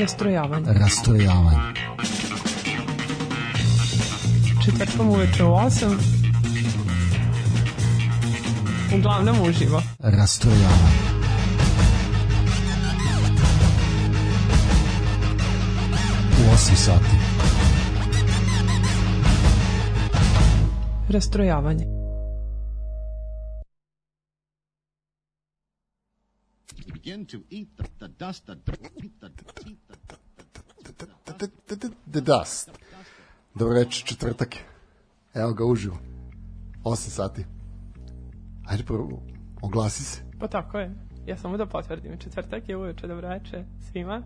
Rastrojavanje. Rastrojavanje. Četvrtkom uveče u 8. Uglavnom uživo. Rastrojavanje. U 8 sati. Rastrojavanje. begin to eat the, the dust, the, the, the, the, Dust. Dobro reći, četvrtak je. Evo ga uživo. 8 sati. Ajde prvo, oglasi se. Pa tako je. Ja samo da potvrdim. Četvrtak je uveče dobro veče svima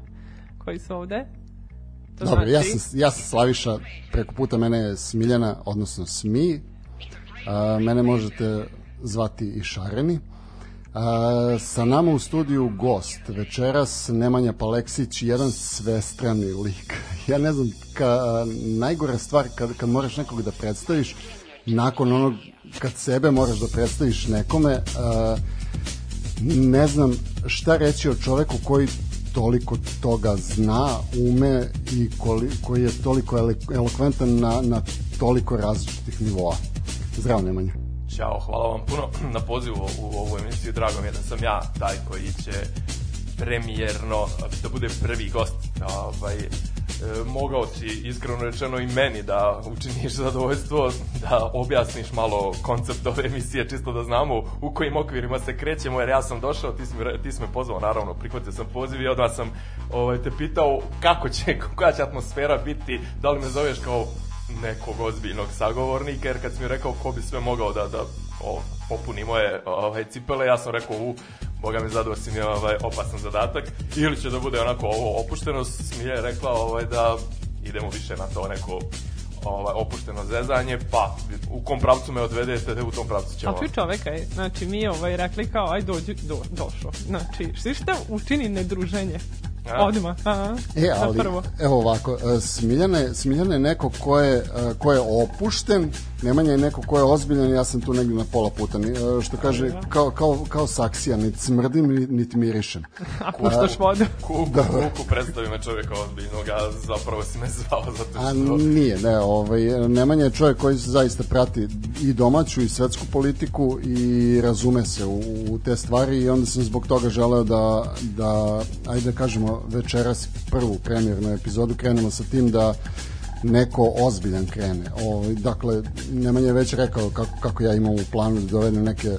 koji su ovde. To Dobro, ja znači- sam, ja sam Slaviša, preko puta mene je Smiljana, odnosno Smi. A, mene možete zvati i Šareni. A, sa nama u studiju gost večeras Nemanja Paleksić, jedan svestrani lik. Ja ne znam, ka, najgora stvar kad, kad moraš nekog da predstaviš, nakon onog kad sebe moraš da predstaviš nekome, a, ne znam šta reći o čoveku koji toliko toga zna, ume i koli, koji je toliko elokventan na, na toliko različitih nivoa. Zdravo Nemanja. Ćao, hvala vam puno na pozivu u ovu emisiju. Drago mi je da sam ja taj koji će premijerno da bude prvi gost. Ovaj, e, mogao si iskreno rečeno i meni da učiniš zadovoljstvo, da objasniš malo koncept ove emisije, čisto da znamo u kojim okvirima se krećemo, jer ja sam došao, ti si, me ti si me pozvao, naravno, prihvatio sam poziv i odmah sam ovaj, te pitao kako će, koja će atmosfera biti, da li me zoveš kao nekog ozbiljnog sagovornika, jer kad si mi rekao ko bi sve mogao da, da o, popuni moje ovaj, cipele, ja sam rekao, u, boga mi zadao si mi ovaj, opasan zadatak, ili će da bude onako ovo opušteno, Smilja je rekla ovaj, da idemo više na to neko ovaj, opušteno zezanje, pa u kom pravcu me odvedete, u tom pravcu ćemo. A čuj čoveka je, znači mi ovaj rekli kao aj dođi, do, došao. Znači, šta učini nedruženje? A? Odmah, a, E, ali, prvo. evo ovako, Smiljana je, Smiljana je neko ko je, e, ko je opušten, Nemanja je neko ko je ozbiljan, ja sam tu negdje na pola puta, e, što kaže, kao, kao, kao saksija, niti smrdim, ni- niti mirišem. A puštaš vodu. Kuku, kuku, predstavi me čovjeka ozbiljnog, a zapravo si me zvao zato A što... nije, ne, ovaj, Nemanja je čovjek koji zaista prati i domaću i svetsku politiku i razume se u, u te stvari i onda sam zbog toga želeo da, da ajde da kažemo, večeras prvu premijernu epizodu krenemo sa tim da neko ozbiljan krene. Ovaj, dakle, Nemanja je već rekao kako, kako ja imam u planu da dovedem neke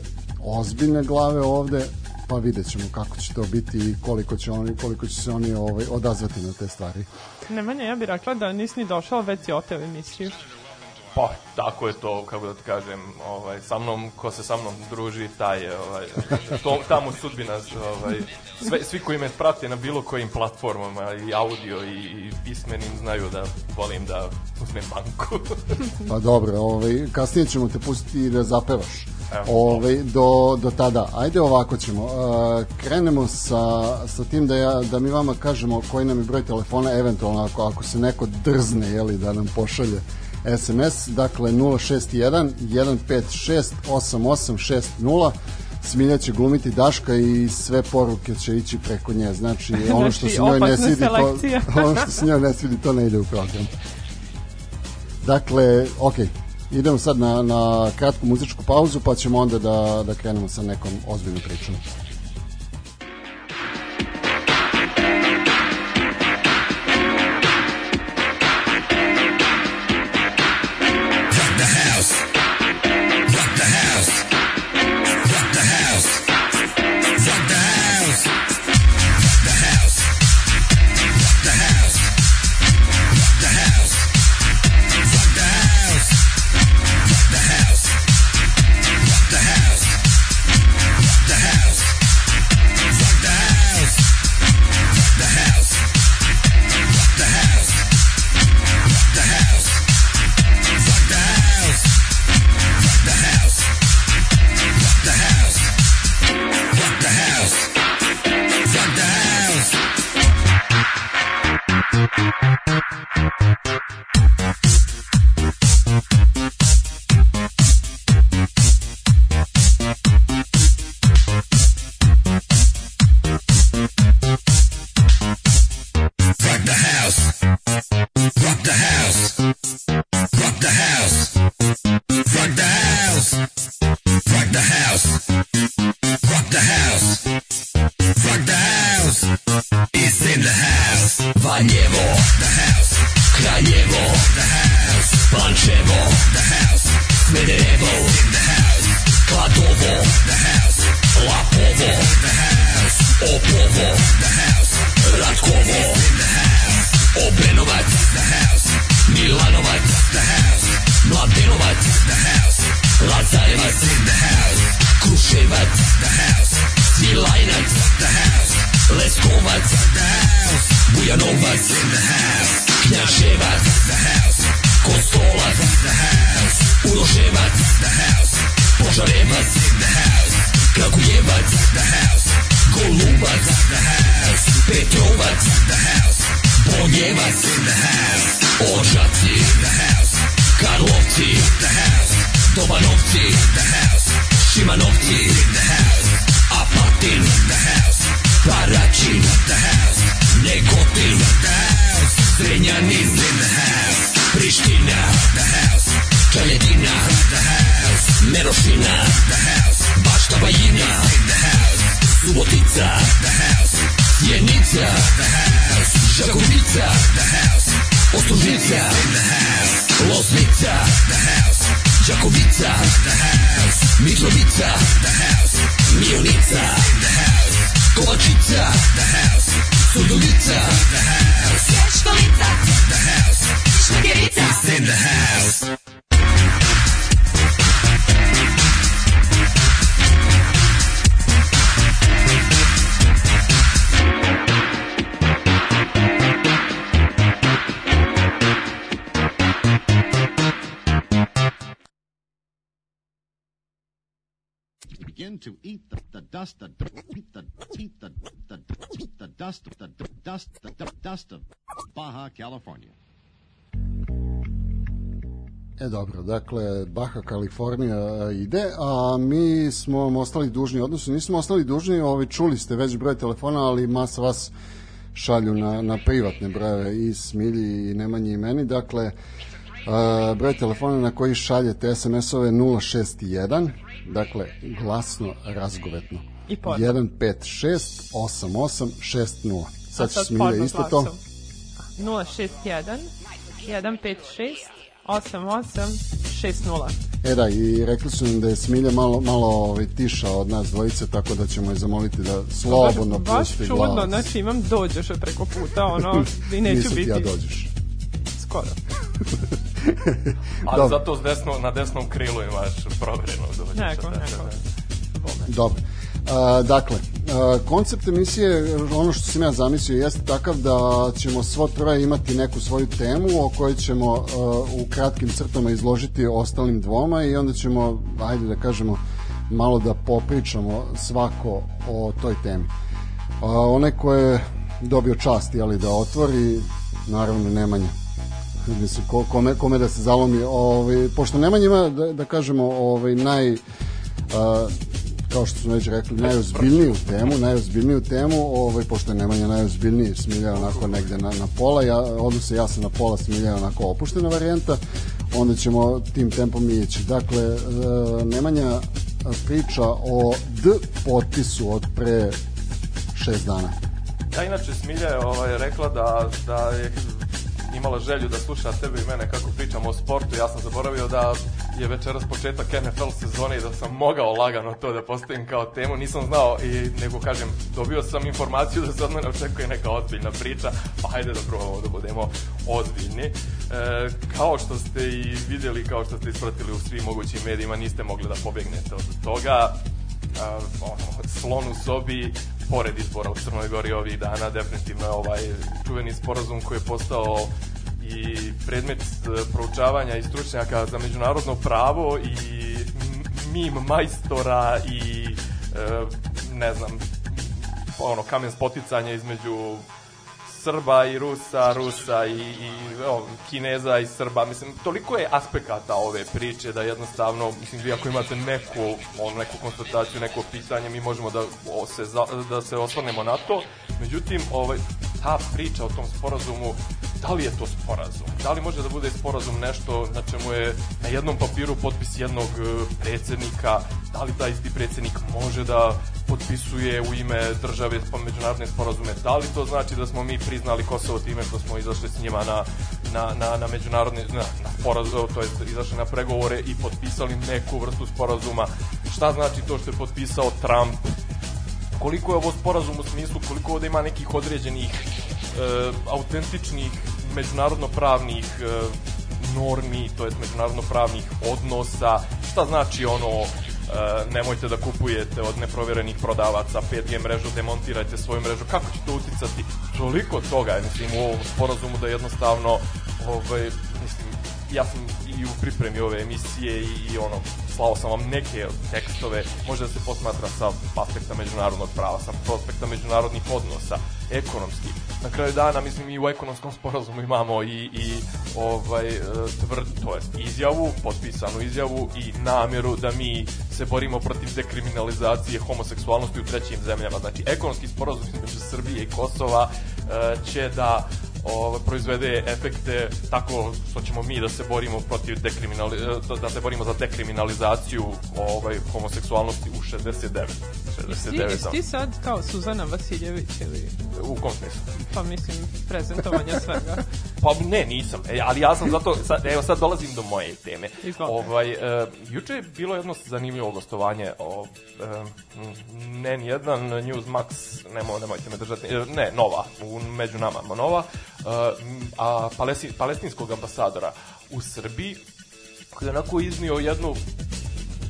ozbiljne glave ovde, pa vidjet ćemo kako će to biti i koliko će, oni, koliko će se oni ovaj, odazvati na te stvari. Nemanja, ja bih rekla da nisi ni došao, već si oteo emisiju. Pa, tako je to, kako da ti kažem, ovaj, sa mnom, ko se sa mnom druži, taj je, ovaj, to, tamo sudbina, ovaj, sve, svi koji me prate na bilo kojim platformama, i audio, i, i pismenim, znaju da volim da uzmem banku. Pa dobro, ovaj, kasnije ćemo te pustiti da zapevaš. Evo. Ovaj, do, do tada. Ajde ovako ćemo. Uh, krenemo sa, sa tim da, ja, da mi vama kažemo koji nam je broj telefona, eventualno ako, ako se neko drzne jeli, da nam pošalje SMS, dakle 061 156 8860 Smilja će glumiti Daška i sve poruke će ići preko nje. Znači, ono što Znači, se njoj ne svidi, to, ono što se njoj ne svidi, to ne ide u program. Dakle, ok, idemo sad na, na kratku muzičku pauzu, pa ćemo onda da, da krenemo sa nekom ozbiljnom pričom. House. Loznica, the house. Đakovica, the house. Mitrovica, the house. Mionica, the house. Kovačica, the house. Surdulica, the house. To eat the, the dust, the eat the eat the the the dust, the dust, the du- dust of Baja California. E dobro, dakle, Baja Kalifornija e, ide, a mi smo ostali dužni, odnosno nismo ostali dužni, ovaj, čuli ste već broj telefona, ali masa vas šalju na, na privatne brojeve i Smilji i Nemanji i meni, dakle, Uh, broj telefona na koji šaljete SMS-ove 061, dakle, glasno, razgovetno. I potom. 156 88 60. Sad A će sad Smilja porno isto to. glasom. 061 156 88 60. E da, i rekli su nam da je Smilja malo, malo ovaj, tiša od nas dvojice, tako da ćemo je zamoliti da slobodno baš, baš pusti čudno, glas. znači imam dođeš preko puta, ono, i neću Nisam ti biti ja dođeš. skoro. Ali Dobro. zato s desno, na desnom krilu imaš provereno dođeš. Neko, Da, da, neko. da. Dobro. A, dakle, a, koncept emisije, ono što sam ja zamislio, jeste takav da ćemo svo troje imati neku svoju temu o kojoj ćemo a, u kratkim crtama izložiti ostalim dvoma i onda ćemo, ajde da kažemo, malo da popričamo svako o toj temi. A, onaj ko je dobio čast jeli, da otvori, naravno Nemanja. Mislim, ko, kome, kome da se zalomi, ovaj, pošto Nemanja ima, da, da kažemo, ovaj, naj, a, kao što smo već rekli, najozbiljniju temu, najozbiljniju temu, ovaj, pošto je Nemanja najozbiljniji, Smilja onako negde na, na pola, ja, odnosno ja sam na pola, Smilja je onako opuštena varijanta, onda ćemo tim tempom ići. Dakle, e, Nemanja priča o D potpisu od pre šest dana. Ja inače Smilja je ovaj, rekla da, da je imala želju da sluša tebe i mene kako pričamo o sportu. Ja sam zaboravio da je večeras početak NFL sezone i da sam mogao lagano to da postavim kao temu. Nisam znao i nego kažem, dobio sam informaciju da se od mene očekuje neka ozbiljna priča, pa hajde da probamo da budemo ozbiljni. E, kao što ste i videli, kao što ste ispratili u svim mogućim medijima, niste mogli da pobegnete od toga a, ono, slon u sobi pored izbora u Crnoj Gori ovih dana definitivno je ovaj čuveni sporazum koji je postao i predmet e, proučavanja i stručnjaka za međunarodno pravo i mim majstora i e, ne znam ono kamen spoticanja između Srba i Rusa, Rusa i, i o, Kineza i Srba. Mislim, toliko je aspekata ove priče da jednostavno, mislim, vi ako imate neku, on, neku konstataciju, neko pitanje, mi možemo da, o, se, za, da se osvrnemo na to. Međutim, ovaj, ta priča o tom sporazumu da li je to sporazum? Da li može da bude sporazum nešto na čemu je na jednom papiru potpis jednog e, predsednika? Da li taj isti predsednik može da potpisuje u ime države pa međunarodne sporazume? Da li to znači da smo mi priznali Kosovo time što smo izašli s njima na, na, na, na međunarodne na, na sporazum, to je izašli na pregovore i potpisali neku vrstu sporazuma? Šta znači to što je potpisao Trump? Koliko je ovo sporazum u smislu, koliko ovde ima nekih određenih e, autentičnih međunarodno-pravnih e, normi, to jest međunarodno-pravnih odnosa, šta znači ono e, nemojte da kupujete od neproverenih prodavaca 5G mrežu, demontirajte svoju mrežu, kako će to uticati? Toliko toga mislim, u ovom sporazumu da jednostavno, ovaj, mislim, ja sam i u pripremi ove emisije i, i ono, slao sam vam neke tekstove, može da se posmatra sa aspekta međunarodnog prava, sa aspekta međunarodnih odnosa, ekonomski. Na kraju dana, mislim, i u ekonomskom sporazumu imamo i, i ovaj, e, tvrd, to jest izjavu, potpisanu izjavu i namjeru da mi se borimo protiv dekriminalizacije homoseksualnosti u trećim zemljama. Znači, ekonomski sporazum između Srbije i Kosova e, će da ovo, proizvede efekte tako što ćemo mi da se borimo protiv dekriminali, da se borimo za dekriminalizaciju ovaj, homoseksualnosti u 69. 69 Jesi ti sad kao Suzana Vasiljević ili... U kom smislu? Pa mislim, prezentovanja svega. Pa ne, nisam. E, ali ja sam zato, sad, evo sad dolazim do moje teme. Izvolite. Ovaj, e, juče je bilo jedno zanimljivo gostovanje o, e, ne nijedan Newsmax, nemo, nemojte me držati, e, ne, Nova, u, među nama Nova, e, a palesti, palestinskog ambasadora u Srbiji, koji je onako iznio jednu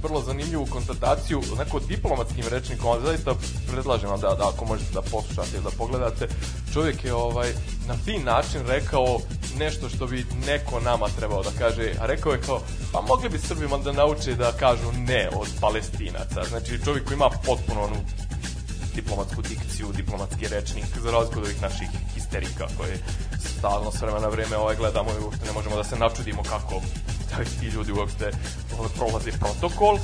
vrlo zanimljivu konstataciju onako diplomatskim rečnikom, ali zaista predlažem vam da, da ako možete da poslušate ili da pogledate, čovjek je ovaj na fin način rekao nešto što bi neko nama trebao da kaže, a rekao je kao, pa mogli bi Srbima da nauče da kažu ne od palestinaca. Znači čovjek koji ima potpuno onu diplomatsku dikciju, diplomatski rečnik, za razliku od ovih naših histerika koje stalno s vremena na vreme ovaj gledamo i uopšte ne možemo da se načudimo kako ti ljudi uopšte ovaj, prolaze protokol.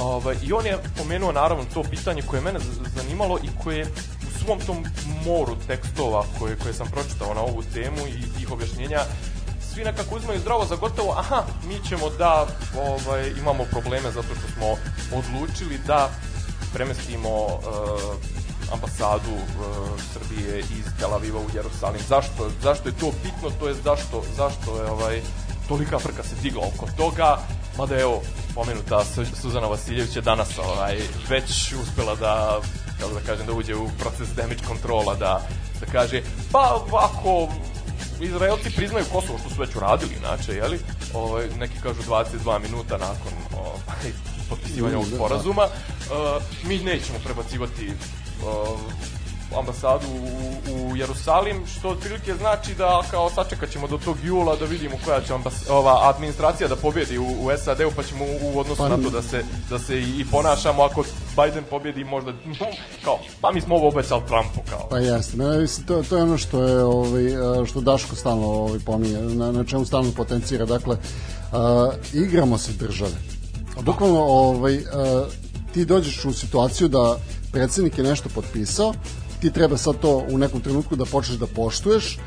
Ovaj, I on je pomenuo naravno to pitanje koje je mene zanimalo i koje u svom tom moru tekstova koje, koje sam pročitao na ovu temu i tih objašnjenja svi nekako uzmaju zdravo za gotovo, aha, mi ćemo da ovaj, imamo probleme zato što smo odlučili da premestimo uh, ambasadu uh, Srbije iz Tel Aviva u Jerusalim. Zašto, zašto je to bitno, to je zašto, zašto je ovaj, tolika frka se digla oko toga, mada evo, pomenuta Suzana Vasiljević je danas ovaj, već uspela da kako da kažem, da uđe u proces damage kontrola, da, da kaže, pa ako Izraelci priznaju Kosovo što su već uradili, inače, jeli? Ovaj, neki kažu 22 minuta nakon ovaj, potpisivanja ovog sporazuma. Uh, mi nećemo prebacivati uh, ambasadu u, u Jerusalim, što otprilike znači da kao sačekat ćemo do tog jula da vidimo koja će ambas, ova administracija da pobjedi u, u SAD-u, pa ćemo u odnosu pa, na to da se, da se i, ponašamo ako Biden pobjedi možda kao, pa mi smo ovo obećali Trumpu kao. Pa jeste, ne, mislim, to, to je ono što je ovaj, što Daško stalno ovaj, pominje, na, na čemu stalno potencira, dakle uh, igramo se države. Bukvalno ovaj, uh, ti dođeš u situaciju da predsednik je nešto potpisao, ti treba sad to u nekom trenutku da počneš da poštuješ,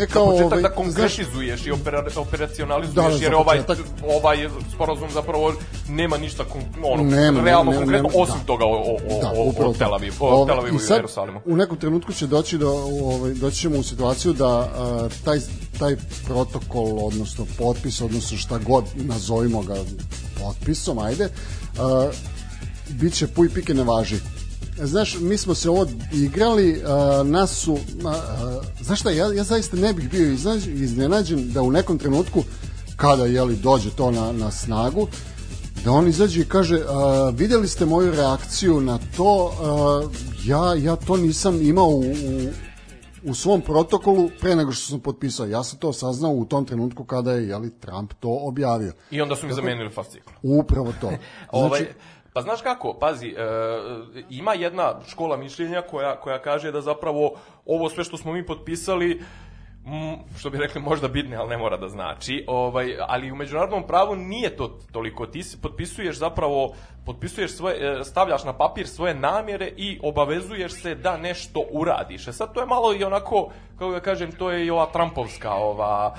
E kao, za početak ovaj, da konkretizuješ i opera, operacionalizuješ, da, jer ovaj, ovaj sporazum zapravo nema ništa ono, nema, realno nema, konkretno, nema, osim da. toga o, o, da, o, o Tel Avivu, o Tel Avivu i, i Jerusalimu. U nekom trenutku će doći do, ovaj, doći ćemo u situaciju da uh, taj, taj protokol, odnosno potpis, odnosno šta god nazovimo ga potpisom, ajde, uh, bit će puj pike ne važi znaš, mi smo se ovo igrali, uh, nas su, uh, znaš šta, ja, ja zaista ne bih bio iznenađen da u nekom trenutku, kada jeli, dođe to na, na snagu, da on izađe i kaže, uh, videli ste moju reakciju na to, uh, ja, ja to nisam imao u, u, u svom protokolu pre nego što sam potpisao. Ja sam to saznao u tom trenutku kada je jeli, Trump to objavio. I onda su mi zamenili fascikl. Upravo to. Ovaj, znači, ovaj, Pa znaš kako, pazi, e, ima jedna škola mišljenja koja, koja kaže da zapravo ovo sve što smo mi potpisali mm, što bi rekli možda bitne, ali ne mora da znači. Ovaj, ali u međunarodnom pravu nije to toliko. Ti se potpisuješ zapravo, potpisuješ svoje, e, stavljaš na papir svoje namjere i obavezuješ se da nešto uradiš. E sad to je malo i onako, kako da kažem, to je i ova Trumpovska, ova,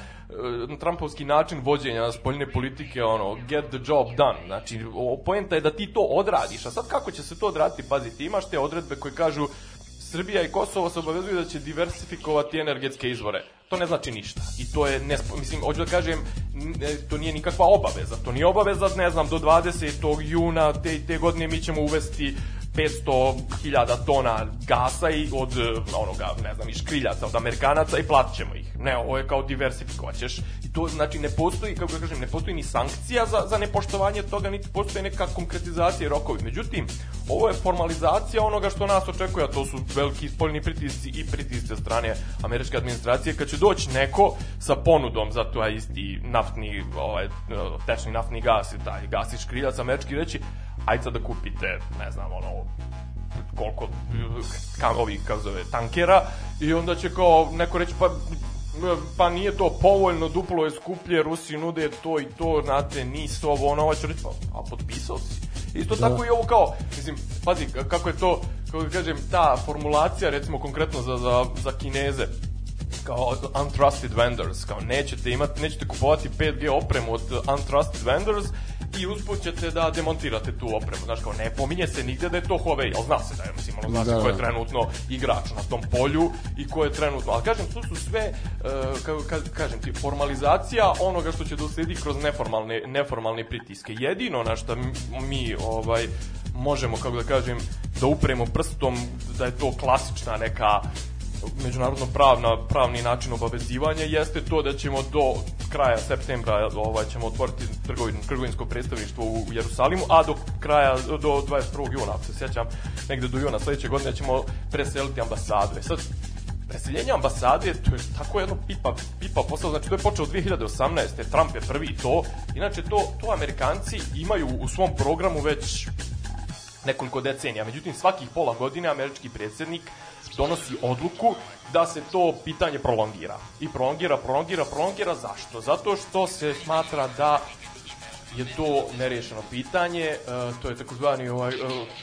e, Trumpovski način vođenja spoljne politike, ono, get the job done. Znači, poenta je da ti to odradiš. A sad kako će se to odraditi? Pazi, ti imaš te odredbe koje kažu Srbija i Kosovo se obavezuju da će diversifikovati energetske izvore. To ne znači ništa. I to je, nespo, mislim, hoću da kažem, e, to nije nikakva obaveza. To nije obaveza, ne znam, do 20. juna te, te godine mi ćemo uvesti 500.000 tona gasa i od e, onoga, ne znam, iz škriljaca, od Amerikanaca i platit ćemo ih. Ne, ovo je kao diversifikovat ćeš. I to znači ne postoji, kako da kažem, ne postoji ni sankcija za, za nepoštovanje toga, niti postoji neka konkretizacija i rokovi. Međutim, ovo je formalizacija onoga što nas očekuje, a to su veliki spoljni pritisci i pritisci strane američke administracije, kad će doći neko sa ponudom za to isti naftni, ovaj, tečni naftni gas i taj gas iz škriljaca američki reći, ajde sad da kupite, ne znam, ono, koliko kam, ovih, kako zove, tankera i onda će kao neko reći pa pa nije to povoljno, duplo je skuplje, Rusi nude to i to, znate, nis ovo, ono, ovo će reći, pa, a potpisao si. Isto Da. tako i ovo kao, mislim, pazi, kako je to, kako da kažem, ta formulacija, recimo konkretno za, za, za Kineze, kao untrusted vendors, kao nećete imati, nećete kupovati 5G opremu od untrusted vendors i usput ćete da demontirate tu opremu. Znaš, kao ne pominje se nigde da je to Huawei, ali zna se da je, mislim, ono, zna se Da, ko je trenutno igrač na tom polju i ko je trenutno, ali kažem, to su sve, uh, ka, kažem ti, formalizacija onoga što će doslediti kroz neformalne, neformalne pritiske. Jedino na što mi, ovaj, možemo, kako da kažem, da upremo prstom da je to klasična neka međunarodno pravna pravni način obavezivanja jeste to da ćemo do kraja septembra ovaj ćemo otvoriti trgovin, trgovinsko predstavništvo u Jerusalimu, a do kraja do 21. juna, ako se sjećam, negde do juna sledeće godine ćemo preseliti ambasadu. Sad preseljenje ambasade, to je tako jedno pipa, pipa posao, znači to je počeo 2018. Trump je prvi to, inače to, to Amerikanci imaju u svom programu već nekoliko decenija. Međutim, svakih pola godine američki predsjednik donosi odluku da se to pitanje prolongira. I prolongira, prolongira, prolongira. Zašto? Zato što se smatra da je to nerešeno pitanje, e, to je takozvani ovaj, e,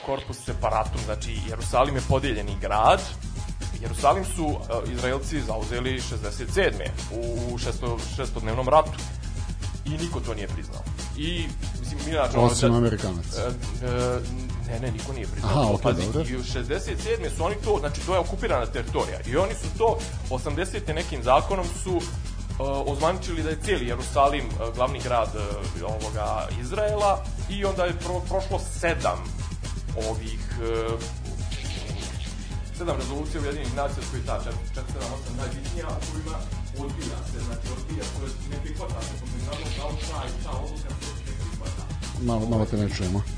korpus separatum, znači Jerusalim je podijeljeni grad, Jerusalim su e, Izraelci zauzeli 67. u šesto, šestodnevnom ratu i niko to nije priznao. I, mislim, mi inače... ono, Osim da- Amerikanaca. E, e, ne, ne, niko nije priznao. Aha, okej, Pazi, dobro. I u 67. su oni to, znači to je okupirana teritorija. I oni su to, 80. nekim zakonom su uh, ozvaničili da je cijeli Jerusalim uh, glavni grad uh, ovoga Izraela i onda je pro, prošlo sedam ovih uh, sedam rezolucija Ujedinih nacija koji ta 4, 4, 7, 8 najbitnija, a kojima odbija se, znači odbija se, ne prihvata se međunarodnom pravu ta i ta odluka se ne prihvata Malo, malo te ne čujemo.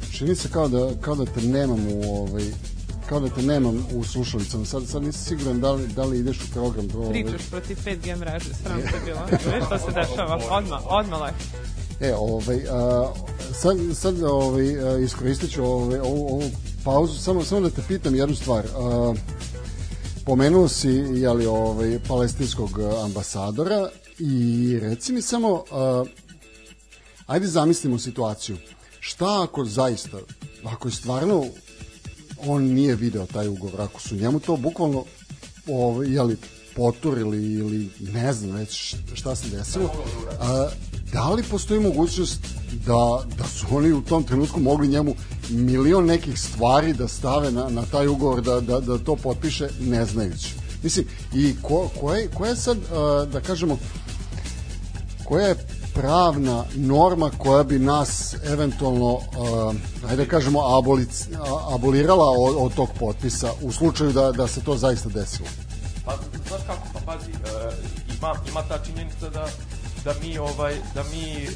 se dešava? Dešava se to čak tu odluku, tu ovih odluku, to je rezoluciju Ujedinih nacija, je priznalo 14 zemalja, ali ne 15. Tako o tome se radi, mi kažem jednostavno međunarodnog prava nema problem. Čini se kao da, kao da te nemam u ovaj, kao da te nemam u slušalicama. Sad, sad nisam siguran da li, da li ideš u program. Ovaj, Pričaš protiv 5G mreže, sram te bilo. Viš što se dešava? Odmah, odmah lepo. E, ovaj, a, sad, sad ovaj, iskoristit ću ovaj, ovu, ovu pauzu, samo, samo da te pitam jednu stvar. A, pomenuo si jeli, ovaj, palestinskog ambasadora i reci mi samo, a, ajde zamislimo situaciju. Šta ako zaista, ako je stvarno on nije video taj ugovor, ako su njemu to bukvalno ovaj, jeli, poturili ili ne znam već šta se desilo, a, da li postoji mogućnost da, da su oni u tom trenutku mogli njemu milion nekih stvari da stave na, na taj ugovor, da, da, da to potpiše ne znajući. Mislim, i ko, ko, je, ko je sad, da kažemo, koja je pravna norma koja bi nas eventualno, uh, ajde da kažemo, abolic, abolirala od, od tog potpisa u slučaju da, da se to zaista desilo? Pa, znaš kako, pa pazi, e, ima, ima ta činjenica da, da mi, ovaj, da mi e,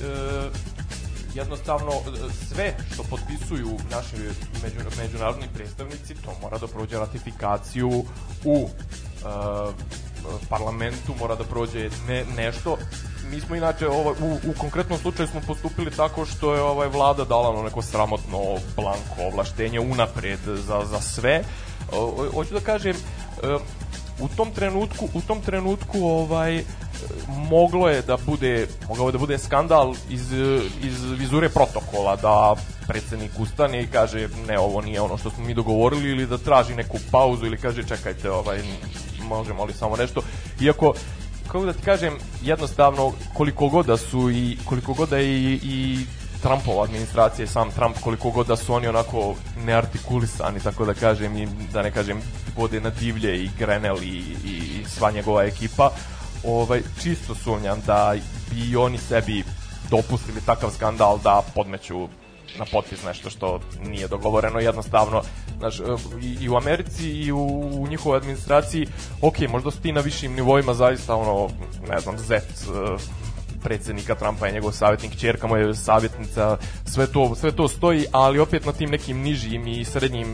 jednostavno e, sve što potpisuju naši među, međunarodni predstavnici, to mora da prođe ratifikaciju u e, parlamentu, mora da prođe ne, nešto. Mi smo inače ovaj, u, u konkretnom slučaju smo postupili tako što je ovaj vlada dala ono neko sramotno blanko ovlaštenje unapred za, za sve. Hoću da kažem, e, u tom trenutku u tom trenutku ovaj moglo je da bude mogao da bude skandal iz iz vizure protokola da predsednik ustane i kaže ne ovo nije ono što smo mi dogovorili ili da traži neku pauzu ili kaže čekajte ovaj možemo li samo nešto iako kako da ti kažem jednostavno koliko god da su i koliko god da je i, i Trumpova administracija i sam Trump koliko god da su oni onako neartikulisani tako da kažem i da ne kažem vode na divlje i Grenell i, i sva njegova ekipa ovaj, čisto sumnjam da bi oni sebi dopustili takav skandal da podmeću na potpis nešto što nije dogovoreno jednostavno znaš, i, i u Americi i u, u njihovoj administraciji ok, možda su ti na višim nivoima zaista ono, ne znam, Z predsednika Trumpa je njegov savjetnik, čerka mu je savjetnica, sve to, sve to stoji, ali opet na tim nekim nižim i srednjim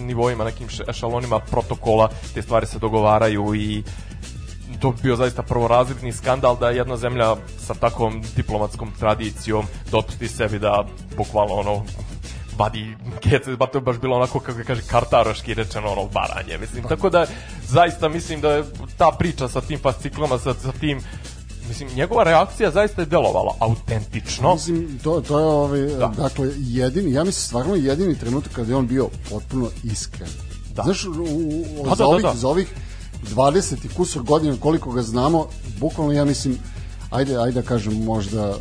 nivoima, nekim ešalonima protokola, te stvari se dogovaraju i to bi bio zaista prvorazredni skandal da jedna zemlja sa takvom diplomatskom tradicijom dopusti sebi da bukvalno ono vadi kece, ba to je baš bilo onako kako kaže kartaroški rečeno ono baranje, mislim. Tako da zaista mislim da je ta priča sa tim fasciklama, sa, sa tim mislim, njegova reakcija zaista je delovala autentično. Mislim, to, to je ovaj, da. dakle, jedini, ja mislim stvarno jedini trenutak kada je on bio potpuno iskren. Da. Znaš, u, u, da, za, da, ovih, da, da. za ovih 20 i kusur godina koliko ga znamo, bukvalno ja mislim ajde, ajde da kažem možda uh,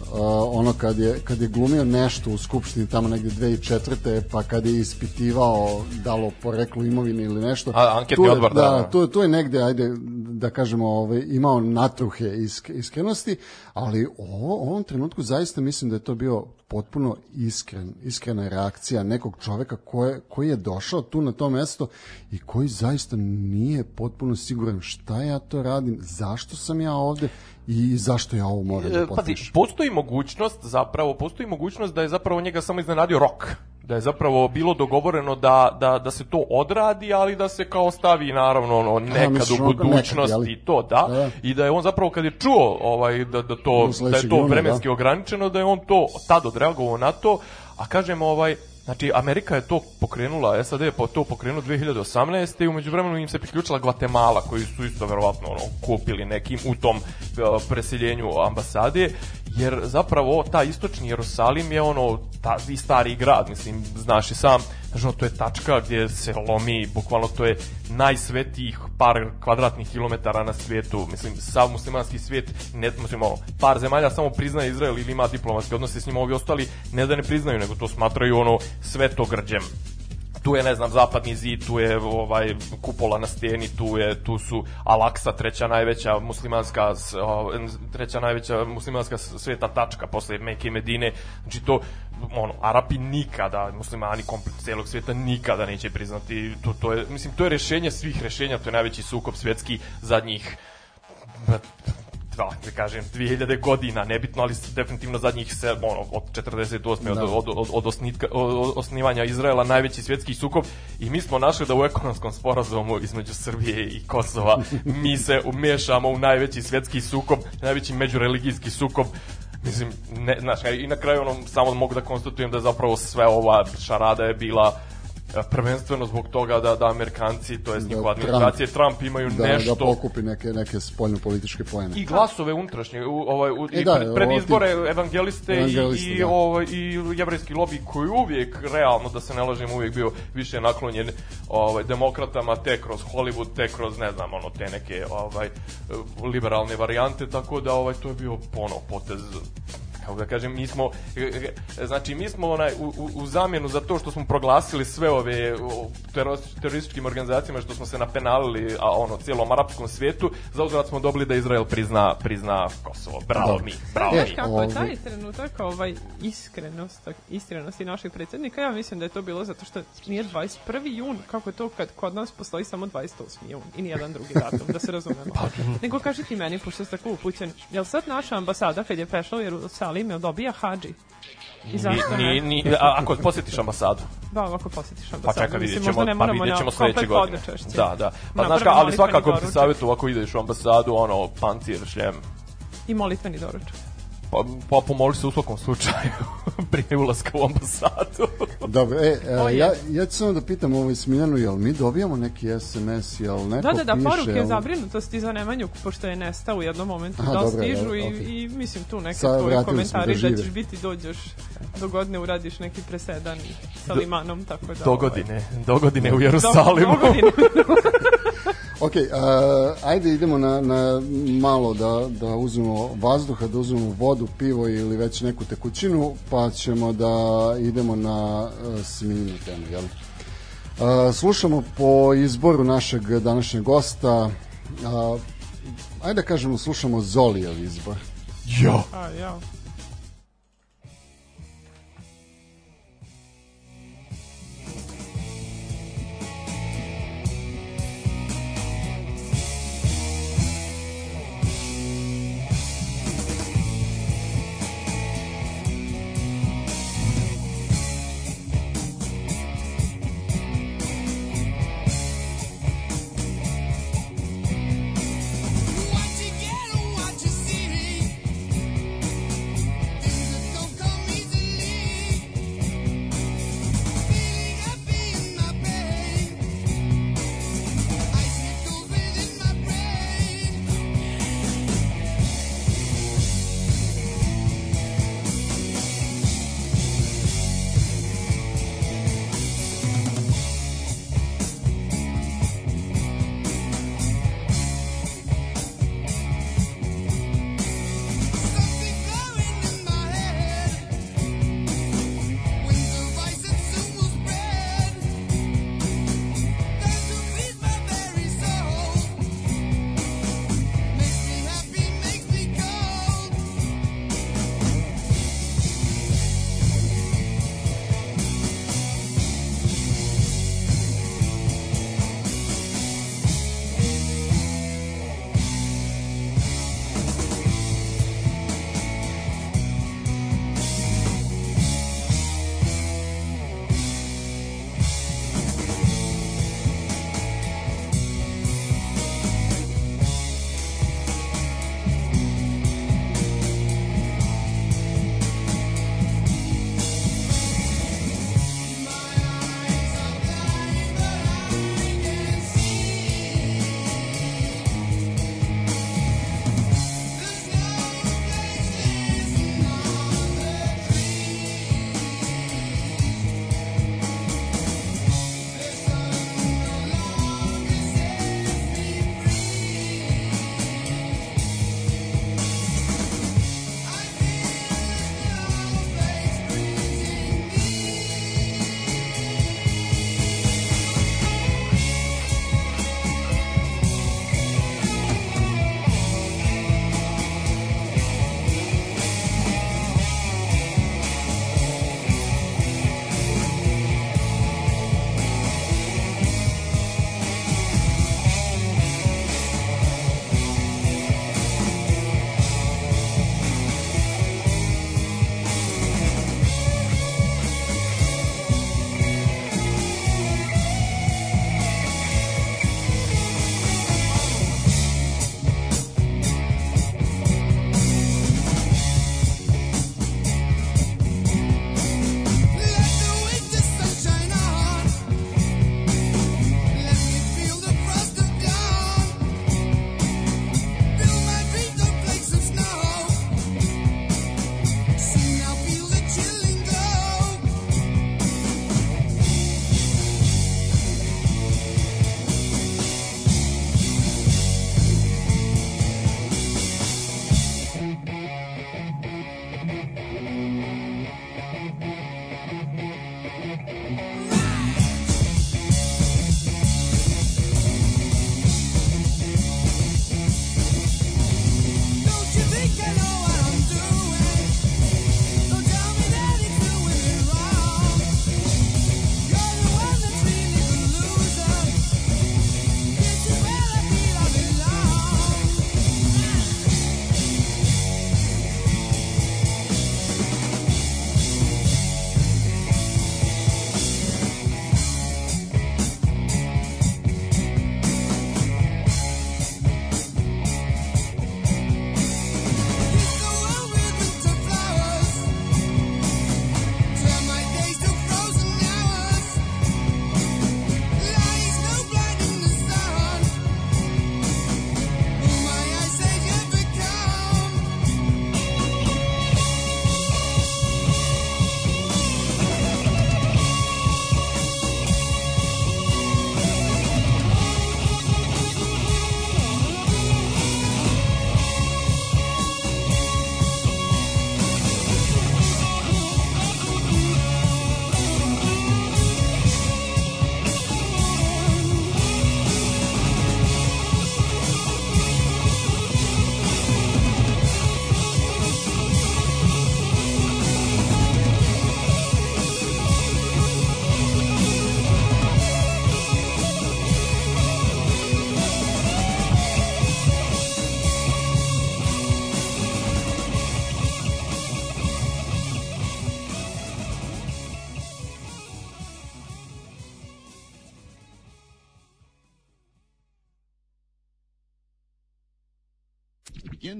ono kad je, kad je glumio nešto u Skupštini tamo negde 2004. pa kad je ispitivao dalo poreklo imovine ili nešto. A, anketni tu je, odbor, da. da. To, to je negde, ajde da kažemo, ovaj, imao natruhe isk, iskrenosti, ali ovo, u ovom trenutku zaista mislim da je to bio potpuno iskren, iskrena reakcija nekog čoveka koje, koji je došao tu na to mesto i koji zaista nije potpuno siguran šta ja to radim, zašto sam ja ovde i zašto ja ovo moram da E, Pazi, potpišem. postoji mogućnost, zapravo, postoji mogućnost da je zapravo njega samo iznenadio rok. Da je zapravo bilo dogovoreno da, da, da se to odradi, ali da se kao stavi naravno ono, nekad misliš u budućnosti i to, da. Da. I da je on zapravo kad je čuo ovaj, da, da, to, da je to juna, vremenski da. ograničeno, da je on to tad odreagovao na to, a kažem ovaj, Znači, Amerika je to pokrenula, SAD je to pokrenuo 2018. i umeđu vremenu im se priključila Guatemala, koji su isto verovatno ono, kupili nekim u tom uh, preseljenju ambasade, jer zapravo ta istočni Jerusalim je ono, ta, i stari grad, mislim, znaš i sam, znaš, ono, to je tačka gdje se lomi, bukvalno to je najsvetijih par kvadratnih kilometara na svijetu, mislim, sav muslimanski svijet, ne, mislim, ono, par zemalja samo priznaje Izrael ili ima diplomatske odnose s njima, ovi ostali ne da ne priznaju, nego to smatraju ono svetogrđem tu je ne znam zapadni zid, tu je ovaj kupola na steni, tu je tu su Alaksa treća najveća muslimanska s- o, treća najveća muslimanska sveta tačka posle Mekke i Medine. Znači to ono Arapi nikada, muslimani komplet celog sveta nikada neće priznati to to je mislim to je rešenje svih rešenja, to je najveći sukob svetski zadnjih dva, da kažem, 2000 godina, nebitno, ali definitivno zadnjih se, ono, od 48. Da. od, od, od, od, osnitka, od osnivanja Izraela najveći svjetski sukob i mi smo našli da u ekonomskom sporazumu između Srbije i Kosova mi se umešamo u najveći svjetski sukob, najveći međureligijski sukob Mislim, ne, znaš, i na kraju ono, samo mogu da konstatujem da zapravo sve ova šarada je bila prvenstveno zbog toga da da Amerikanci, to jest Da njihova Trump- administracija, Trump imaju da, nešto da pokupi neke, neke spoljno političke pojene. i glasove unutrašnje u ovaj u, E i da, pred, pred izbore ti- evangeliste, evangeliste, i i da. ovaj i jevrejski lobi koji uvijek realno da se ne lažemo uvijek bio više naklonjen ovaj demokratama te kroz Hollywood te kroz ne znam ono te neke ovaj liberalne varijante tako da ovaj to je bio pono potez kako da kažem, mi smo, znači mi smo onaj, u, u, u zamjenu za to što smo proglasili sve ove terorističkim organizacijama, što smo se napenalili, a ono, cijelom arapskom svijetu, za uzvrat smo dobili da Izrael prizna, prizna Kosovo. Bravo mi, bravo E, mi. kako je taj trenutak ovaj iskrenost, iskrenosti našeg predsjednika, ja mislim da je to bilo zato što nije 21. jun, kako je to kad kod nas postoji samo 28. jun i nijedan drugi datum, da se razumemo. Pa, Nego kaži ti meni, pošto si tako upućen, jel sad naša ambasada kad je prešla u Jerusalim, jel dobija hađi? I zašto Ni, ni, a, ako posjetiš ambasadu, Da, ako posjetiš pa ambasadu. čekaj, vidjet ćemo, pa vidjet ćemo sledeće godine. Da, da. Pa Na znaš ka, ali svakako ti savjetu ako ideš u ambasadu, ono, pancir, šljem, I molitveni doručak. Pa, pa pomoli se u svakom slučaju prije ulaska u ambasadu. Dobro, e, e, ja, ja ću samo da pitam ovaj Smiljanu, jel mi dobijamo neki SMS, jel neko Da, da, da, piše? poruke jel- zabrinutosti za Nemanju, pošto je nestao u jednom momentu Aha, da dobro, stižu dobro, i, okej. i mislim tu neke Sad tvoje komentari da da, ćeš biti dođeš do godine uradiš neki presedan sa Limanom, tako da... Do ovaj, godine, do godine u do- Jerusalimu. do godine. Ok, a, ajde idemo na, na malo da, da uzmemo vazduha, da uzmemo vodu, pivo ili već neku tekućinu, pa ćemo da idemo na uh, smiljenu temu, jel? Uh, slušamo po izboru našeg današnjeg gosta, uh, ajde da kažemo slušamo Zolijev izbor. Jo. A, ja.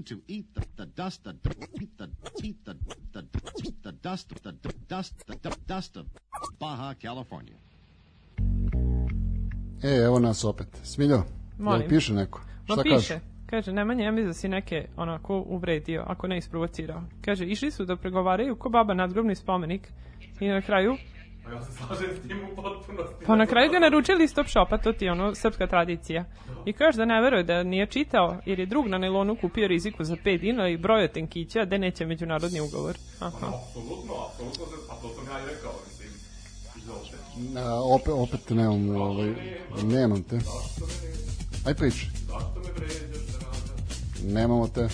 To eat the, the dust, the, eat the, eat the, the, the dust, the dust, the dust of Baja California. E, evo nas opet. Smiljo, Molim. jel piše neko? Ma Šta piše. kaže? Kaže, Nemanja, ja mislim da si neke onako uvredio, ako ne isprovocirao. Kaže, išli su da pregovaraju ko baba nadgrobni spomenik i na kraju, Pa ja se slažem s tim u potpunosti. pa na kraju ga naručili stop shopa, to ti je ono srpska tradicija. I kaže da ne veruje da nije čitao, jer je drug na nailonu kupio riziku za 5 dinara i brojo tenkića, da neće međunarodni ugovor. Aha. Apsolutno, apsolutno, se- a to sam ja i rekao, mislim. Izvolite. A, opet, opet nemam, ovaj, nemam te. Aj priči. Zašto me vređaš? Nemamo te.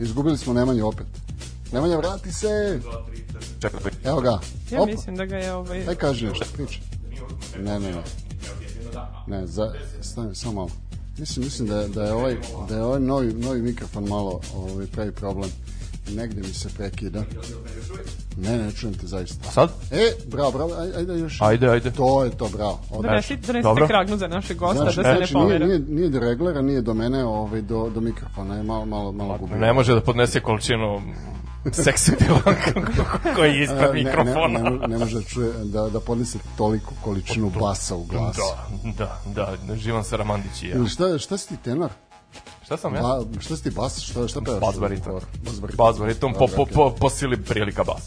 Izgubili smo Nemanje opet. Nemanja, vrati se! Čekaj, Evo ga. Ja Op, mislim da ga je ovaj... Aj kaži nešto, priči. Ne, ne, ne. Ne, za, stani, samo malo. Mislim, mislim da, da je ovaj, da je ovaj novi, novi mikrofon malo ovaj, pravi problem. Negde mi se prekida. Ne, ne čujem te zaista. sad? E, bravo, bravo, ajde, ajde još. Ajde, ajde. To je to, bravo. Odlično. Donesi, donesite Dobro. kragnu za naše gosta, Znači, da se ne znači nije, pomera. nije, nije do reglera, nije do mene, ovaj, do, do mikrofona je malo, malo, malo gubi. Ne može da podnese količinu seksi dela koji je ispred Ne, mikrofona. Ne, ne, ne može da, čuje, da, da podnese toliku količinu basa u glasu. Da, da, da, Živan Saramandić i ja. Ili šta, šta si ti tenor? Šta sam ja? Ba, šta si ti bas? Šta, šta pevaš? Bas bariton. Bas bariton. Po, po, po, po sili prilika bas.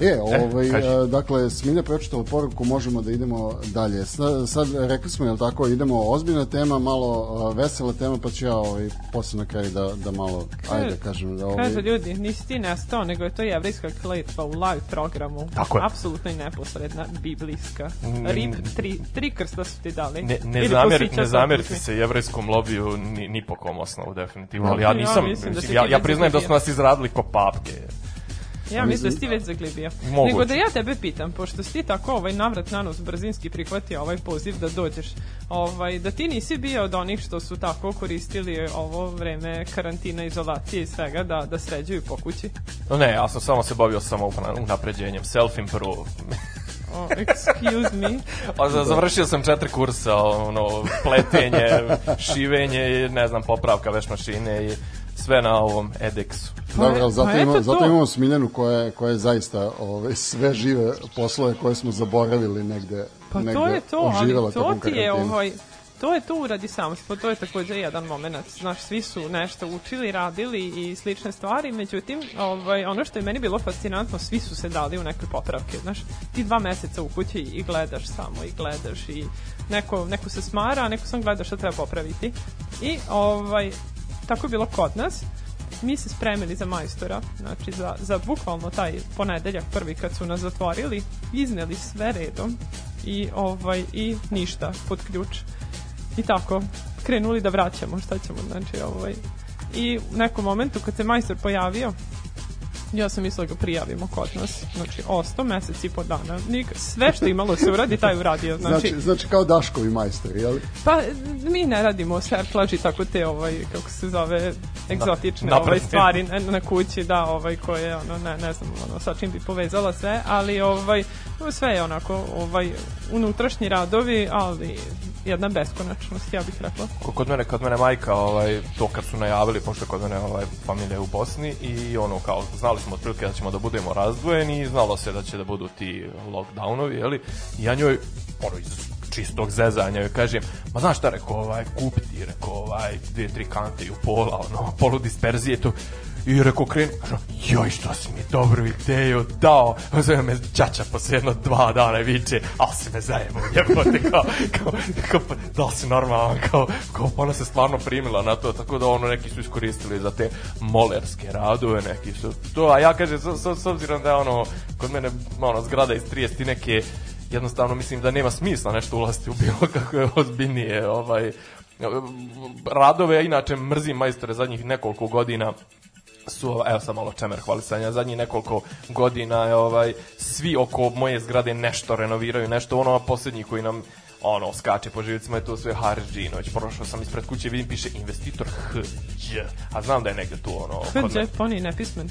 E, ovaj, kaži. e, dakle, Smilja pročitala poruku, možemo da idemo dalje. Sad, sad rekli smo, jel tako, idemo ozbiljna tema, malo a, vesela tema, pa ću ja ovaj, posle na kraju da, da malo, ajde da kažem, da ovaj, Kaže ljudi, nisi ti nestao, nego je to jevrijska kletva u live programu. Tako je. Apsolutno i neposredna, biblijska. Ne- Rip, tri, tri krsta su ti dali. Ne, ne, zamer, ne zamerite se jevrejskom lobiju ni, ni po kom osnovu, definitivno. Ali Ja ja nisam, mislim da mislim, si ja, ja priznajem da su nas izradili ko papke. Ja mislim da si ti već zaglibio. Moguće. Nego da ja tebe pitam, pošto si ti tako ovaj navrat na nos brzinski prihvatio ovaj poziv da dođeš, ovaj, da ti nisi bio od onih što su tako koristili ovo vreme karantina, izolacije i svega da, da sređuju po kući. No ne, ja sam samo se bavio samo unapređenjem, self-improve. Oh, excuse me. A za- završio sam četiri kursa, ono, pletenje, šivenje, i, ne znam, popravka veš mašine i sve na ovom edexu. Dobro, ali zato, Pa ima, zato to. imamo Smiljanu koja, je- koja je zaista ovaj, sve žive poslove koje smo zaboravili negde, Pa negde to je to, oživjela ali to tokom ti je karantina. ovaj to je tu radi samstva, to je takođe jedan moment. Znaš, svi su nešto učili, radili i slične stvari, međutim, ovaj, ono što je meni bilo fascinantno, svi su se dali u neke popravke. Znaš, ti dva meseca u kući i gledaš samo i gledaš i neko, neko se smara, a neko sam gleda šta treba popraviti. I ovaj, tako je bilo kod nas mi se spremili za majstora, znači za, za bukvalno taj ponedeljak prvi kad su nas zatvorili, izneli sve redom i ovaj i ništa pod ključ. I tako krenuli da vraćamo, šta ćemo, znači ovaj i u nekom momentu kad se majstor pojavio ja sam mislila da ga prijavimo kod nas. Znači, osto mesec i po dana. Nik, sve što imalo se uradi, taj uradio. Znači, Znači, znači kao Daškovi majstori, jel? Pa mi ne radimo serklaž i tako te ovaj kako se zove egzotične Na- ovaj stvari na, na kući da ovaj koje ono ne ne znam ono sa čim bi povezala sve ali ovaj sve je onako ovaj unutrašnji radovi ali jedna beskonačnost ja bih rekla Ko- Kod mene, kod mene majka, ovaj, to kad su najavili, pošto je kod mene ovaj, familija je u Bosni i ono kao, znali smo otprilike da ćemo da budemo razdvojeni i znalo se da će da budu ti lockdownovi, jeli? I ja njoj, ono, iz čistog zezanja joj kažem, ma znaš šta, rekao, ovaj, kupi ti, rekao, ovaj, dvije, tri kante i u pola, ono, polu disperzije, to, I rekao kažem, joj što si mi dobru ideju dao, zove me čača posle jedno dva dana i viče, ali si me zajemo, jebote, kao, kao, kao, pa, da li si normalan, kao, kao, pa ona se stvarno primila na to, tako da ono, neki su iskoristili za te molerske radove, neki su to, a ja kažem, s, s, s obzirom da je ono, kod mene, ono, zgrada iz 30 i neke, jednostavno mislim da nema smisla nešto ulaziti u bilo kakve ozbiljnije, ovaj, radove, ja inače mrzim majstore zadnjih nekoliko godina, su, evo sad malo čemer hvalisanja, zadnjih nekoliko godina je ovaj, svi oko moje zgrade nešto renoviraju, nešto ono, a posljednji koji nam ono, skače po živicima je to sve Haris Džinović. Prošao sam ispred kuće, vidim, piše investitor Hđ, a znam da je negde tu, ono, kod Hrđe, mene. poni nepismen.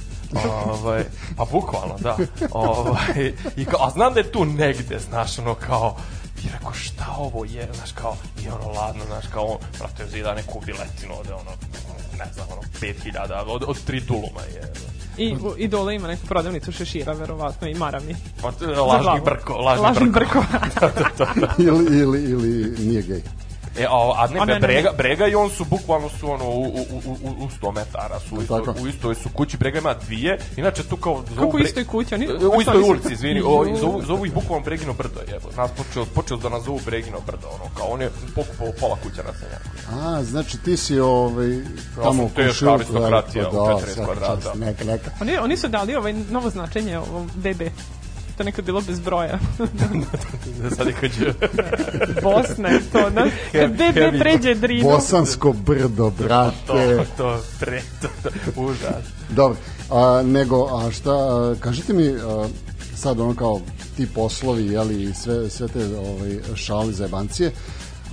Ovaj, pa bukvalno, da. Ovaj, i kao, a znam da je tu negde, znaš, ono kao, i rekao, šta ovo je, znaš, kao, i ono ladno, znaš, kao, on, brate, zida neku biletinu ovde, ono, ne znam, ono, 5000, od, od tri tuluma je. I, u- i dole ima neku prodavnicu šešira, verovatno, i maravni. Pa, t- Za lažnih glavu. brko, lažnih, Lažnih brko. brkova. ili, ili, ili nije gej. E, a, a ne, A ne, ne, Brega, ne. Brega i on su bukvalno su ono u, u, u, u, u 100 metara su u, isto, Tako. u istoj su kući, Brega ima dvije, inače tu kao zovu Kako u Bre- istoj kući? Oni, u istoj ulici, izvini, o, zovu, zovu ih bukvalno Bregino brdo, jebo. Nas počeo, počeo da nas zovu Bregino brdo, ono, kao on je pokupao pola kuća na Senjaku. A, znači ti si ovaj, tamo sam u teška aristokratija da, u da, 40 svaka kvadrata. Neka, neka. Oni, oni su dali ovaj novo značenje ovom BB. To nekad bilo bez broja. Sad je kađe. Bosna je to, da? Kad BB pređe drinu. Bosansko brdo, to, brate. to, pre, to, to, užas. Dobro, a, nego, a šta, a, kažite mi, a, sad ono kao ti poslovi, jeli, sve, sve te ovaj, šali za jebancije,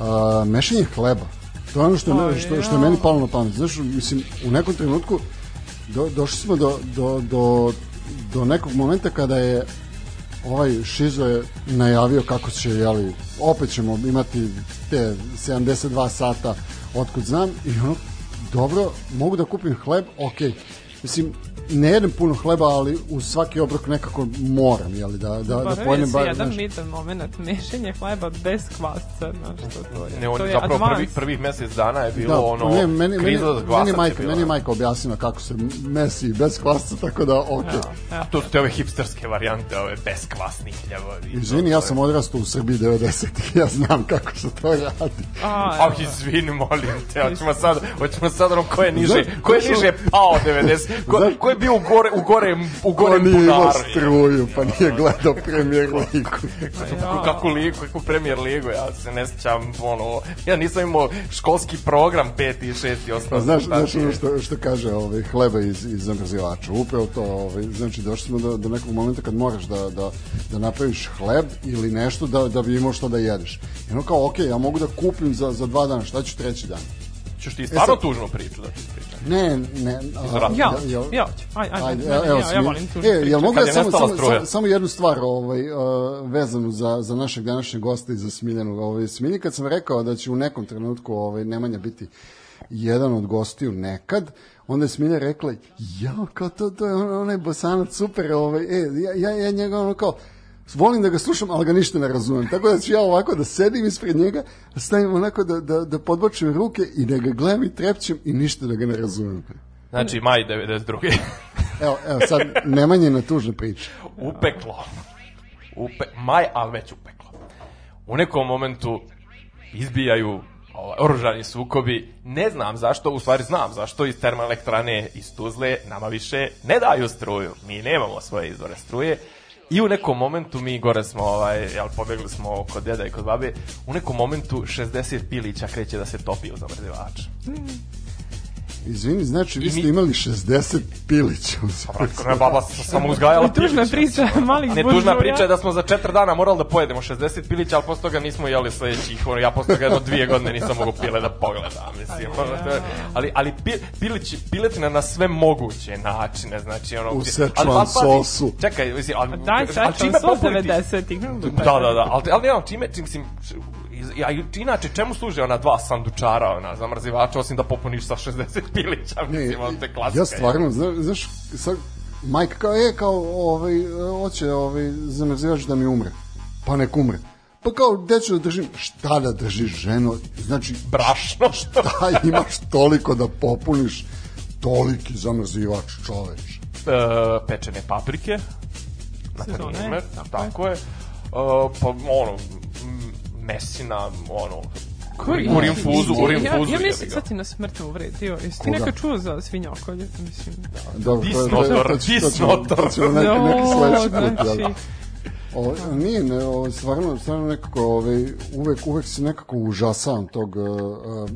a, mešanje hleba, to je ono što, O, je, što, što je meni palo na pamet. Znaš, mislim, u nekom trenutku do, došli smo do, do, do, do nekog momenta kada je ovaj Šizo je najavio kako će, jeli, opet ćemo imati te 72 sata otkud znam i ono, dobro, mogu da kupim hleb, ok. Mislim, ne jedem puno hleba, ali uz svaki obrok nekako moram, jeli, da, da, da Zaboravio pojedem si bar, jedan bitan moment, mešanje hleba bez kvasca, znaš što to je. Ne, on to je zapravo advance. prvih, prvih mesec dana je bilo da, ono, ne, meni, meni, kriza za meni, je je majka, meni majka objasnila kako se mesi bez kvasca, tako da, ok. Evo. To su te ove hipsterske varijante, ove beskvasni ljevovi. Izvini, ja sam odrastao u Srbiji 90 ja znam kako se to radi. A, A, izvini, molim te, hoćemo sad, hoćemo sad ono ko je niže, ko je niže pao 90, ko, ko je bio u gore, u gore, u gore nije imao struju, pa nije gledao premijer ligu. Kako, kako ligu, kako premier ligu, ja se ne sjećam, ono, ja nisam imao školski program peti i šesti osnovni. Pa znaš, znaš ono što, što kaže ovaj, hleba iz, iz zamrzivača. Upravo to, ovaj, znači došli smo do, do nekog momenta kad moraš da, da, da napraviš hleb ili nešto da, da bi imao što da jedeš. I ono kao, ok, ja mogu da kupim za, za dva dana, šta ću treći dan? Ćeš ti stvarno sad- tužnu priču da ti pričam. Ne, ne. a. Ja, ja, hoću. aj, aj, Ajde, meni, evo, ja, ja volim tu E, jel mogu Kad da je samo, samo, samo, samo jednu stvar ovaj, uh, vezanu za, za našeg današnjeg gosta i za Smiljanu. Ovaj, Smilji, kad sam rekao da će u nekom trenutku ovaj, Nemanja biti jedan od gostiju nekad, onda je Smilja rekla, ja, kao to, to je on, onaj bosanac, super, ovaj, e, ja, ja, ja njega ono kao, volim da ga slušam, ali ga ništa ne razumem. Tako da ću ja ovako da sedim ispred njega, da stavim onako da, da, da podbočim ruke i da ga gledam i trepćem i ništa da ga ne razumem. Znači, maj 92. Evo, evo sad, Nemanje na tužne priče. upeklo. Upe, maj, ali već upeklo. U nekom momentu izbijaju ovaj, oružani sukobi. Ne znam zašto, u stvari znam zašto iz termoelektrane iz Tuzle nama više ne daju struju. Mi nemamo svoje izvore struje. I u nekom momentu mi gore smo, ovaj, jel, pobegli smo kod deda i kod babe, u nekom momentu 60 pilića kreće da se topi u zamrzivač. Izvini, znači vi ste imali 60 pilića Vratko, ne, baba sa- samo uzgajala I tužna pilića. priča malih Ne, tužna priča je da smo za četiri dana morali da pojedemo 60 pilića, ali posle toga nismo jeli sledećih, ja posle toga jedno dvije godine nisam mogu pile da pogledam, mislim, ali, ali pi, pilić, piletina na sve moguće načine, znači, ono... U Szechuan ali- ali sosu. Čekaj, mislim, ali, Daj, ali sam sos popuniti- 90-ih. Da, da, da, ali, ali nemam čime, čim, mislim, ja, inače, čemu služe ona dva sandučara, ona, zamrzivača, osim da popuniš sa 60 pilića, Ne, mislim, ono, to je klasika. ja stvarno, znaš, znaš sad, majka kao, e, kao, ovaj, hoće ovaj, zamrzivač da mi umre. Pa nek umre. Pa kao, gde ću da držim? Šta da držiš, ženo? Znači, Brašno, što? šta imaš toliko da popuniš toliki zamrzivač, čoveč? e, pečene paprike, na Sezone, primer, tako je. tako je. E, pa ono, m, mesina, ono, Koji? u rinfuzu, u Ja, ja mislim, sad ti nas smrtno uvredio. Jesi ti nekad čuo za svinjokolje? Mislim, Dobro, to, to, Disnotor, to, to, ćemo- disnotor. to ćemo neki, neki sledeći put. znači, jel? O, nije, ne, o, stvarno, stvarno nekako, ovaj, uvek, uvek se nekako užasavam tog uh,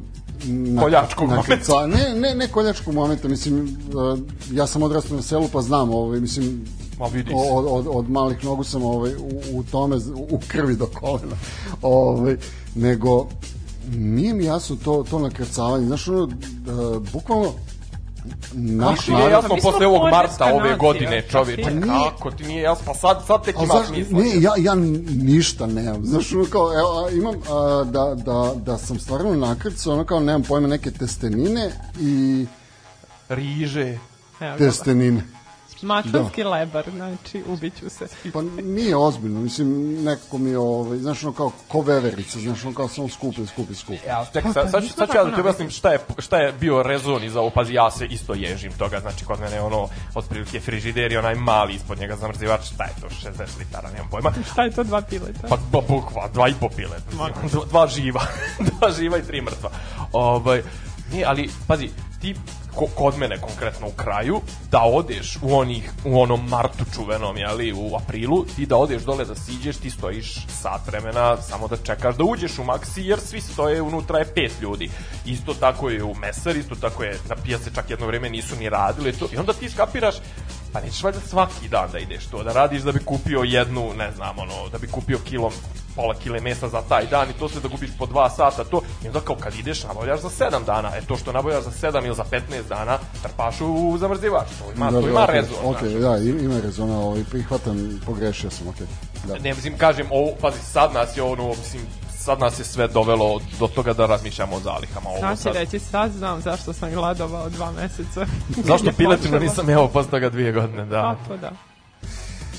na, Koljačkog nakrca- Ne, ne, ne koljačkog momenta, mislim, uh, ja sam odrastao na selu pa znam, ovaj, mislim, Ma vidi se. od, od, od malih nogu sam ovaj, u, u tome, u krvi do kolena, ovaj, nego nije mi jasno to, to nakrcavanje, znaš, ono, uh, bukvalno, Na, Više na- nije jasno smo posle ovog marta ove godine, pa čoveče, nije. kako ti nije jasno, pa sad, sad tek imaš zašto? misla. Ne, ja, ja ništa nemam. Znaš, ono kao, evo, imam a, da, da, da sam stvarno nakrcao, ono kao, nemam pojma, neke testenine i Riže. Evo testenine. Mačanski lebar, znači, ubiću se. Pa nije ozbiljno, mislim, nekako mi je, ovaj, znaš, ono kao, ko veverica, znaš, ono kao, samo skupi, skupi, skupi. Ja, tek, Pa, sad, pa, sad, sad ću ja da ti objasnim šta je, šta je bio rezon iza ovo, pazi, ja se isto ježim toga, znači kod mene je ono, otprilike frižider i onaj mali ispod njega zamrzivač, šta je to, 60 litara, nemam pojma, Šta je to dva pileta? Pa ba, bukva, dva i po pile. Dva, dva živa. dva živa i tri mrtva. Ovaj, nije, ali, pazi, ti ko, kod mene konkretno u kraju, da odeš u onih, u onom martu čuvenom, jeli, u aprilu, ti da odeš dole da siđeš, ti stojiš sat vremena samo da čekaš da uđeš u Maxi, jer svi stoje, unutra je pet ljudi. Isto tako je u Mesar, isto tako je na pijace čak jedno vreme nisu ni radili to. I onda ti skapiraš, pa nećeš valjda svaki dan da ideš to, da radiš da bi kupio jednu, ne znam, ono, da bi kupio kilo pola kile mesa za taj dan i to sve da gubiš po dva sata to i onda kao kad ideš nabavljaš za 7 dana e to što nabavljaš za 7 ili za 15 dana trpaš u zamrzivač to ima, to ima okej, rezon Okej, znaš. da, im- ima rezona, ovaj, prihvatam, pogrešio sam, okej. Da. ne mislim kažem ovo pazi sad nas je ono mislim sad nas je sve dovelo do toga da razmišljamo o zalihama ovo Znači sad, reći, sad znam zašto sam gladovao dva meseca. zašto piletinu nisam jeo posle toga dvije godine da Pa, to da.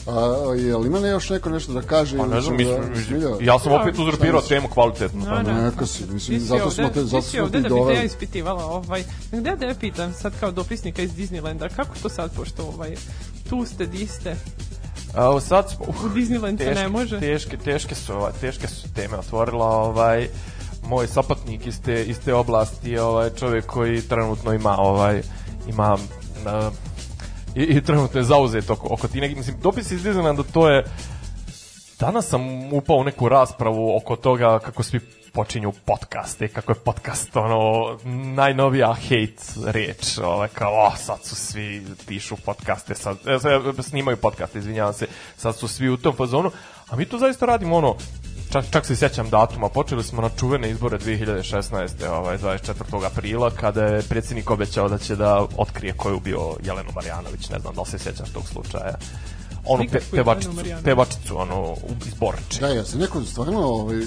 A, je li ima ne još neko nešto da kaže? Pa ne znam, mislim, da- Smilja? ja sam opet Ja, uzurpirao temu kvalitetno. No, ne. Neka si, mislim, Ti si zato smo te, ti zato si smo ovde ti da bi te ja ispitivala, ovaj, gde da ja pitam sad kao dopisnika iz Disneylanda, kako to sad, pošto ovaj, tu ste, di ste, A, sad smo, u Disneyland se ne može. Teške, teške su, ovaj, teške su teme otvorila, ovaj, moj sapatnik iz te, iz te oblasti je ovaj, čovjek koji trenutno ima, ovaj, ima, uh, i, i trenutno je zauzet oko, oko ti mislim, dopis iz Disneylanda, to je, danas sam upao u neku raspravu oko toga kako svi počinju podcaste, kako je podcast ono najnovija hate reč, ovaj, kao oh, sad su svi pišu podcaste, sad, e, snimaju podcaste, izvinjavam se, sad su svi u tom fazonu, a mi to zaista radimo ono, čak, čak se sjećam datuma, počeli smo na čuvene izbore 2016. Ovaj, 24. aprila, kada je predsjednik obećao da će da otkrije ko je ubio Jelenu Marjanović, ne znam da li se sjećaš tog slučaja. Onu pe, pevačicu, pevačicu, ono, u- iz Borče. Da, ja se neko stvarno, ovaj,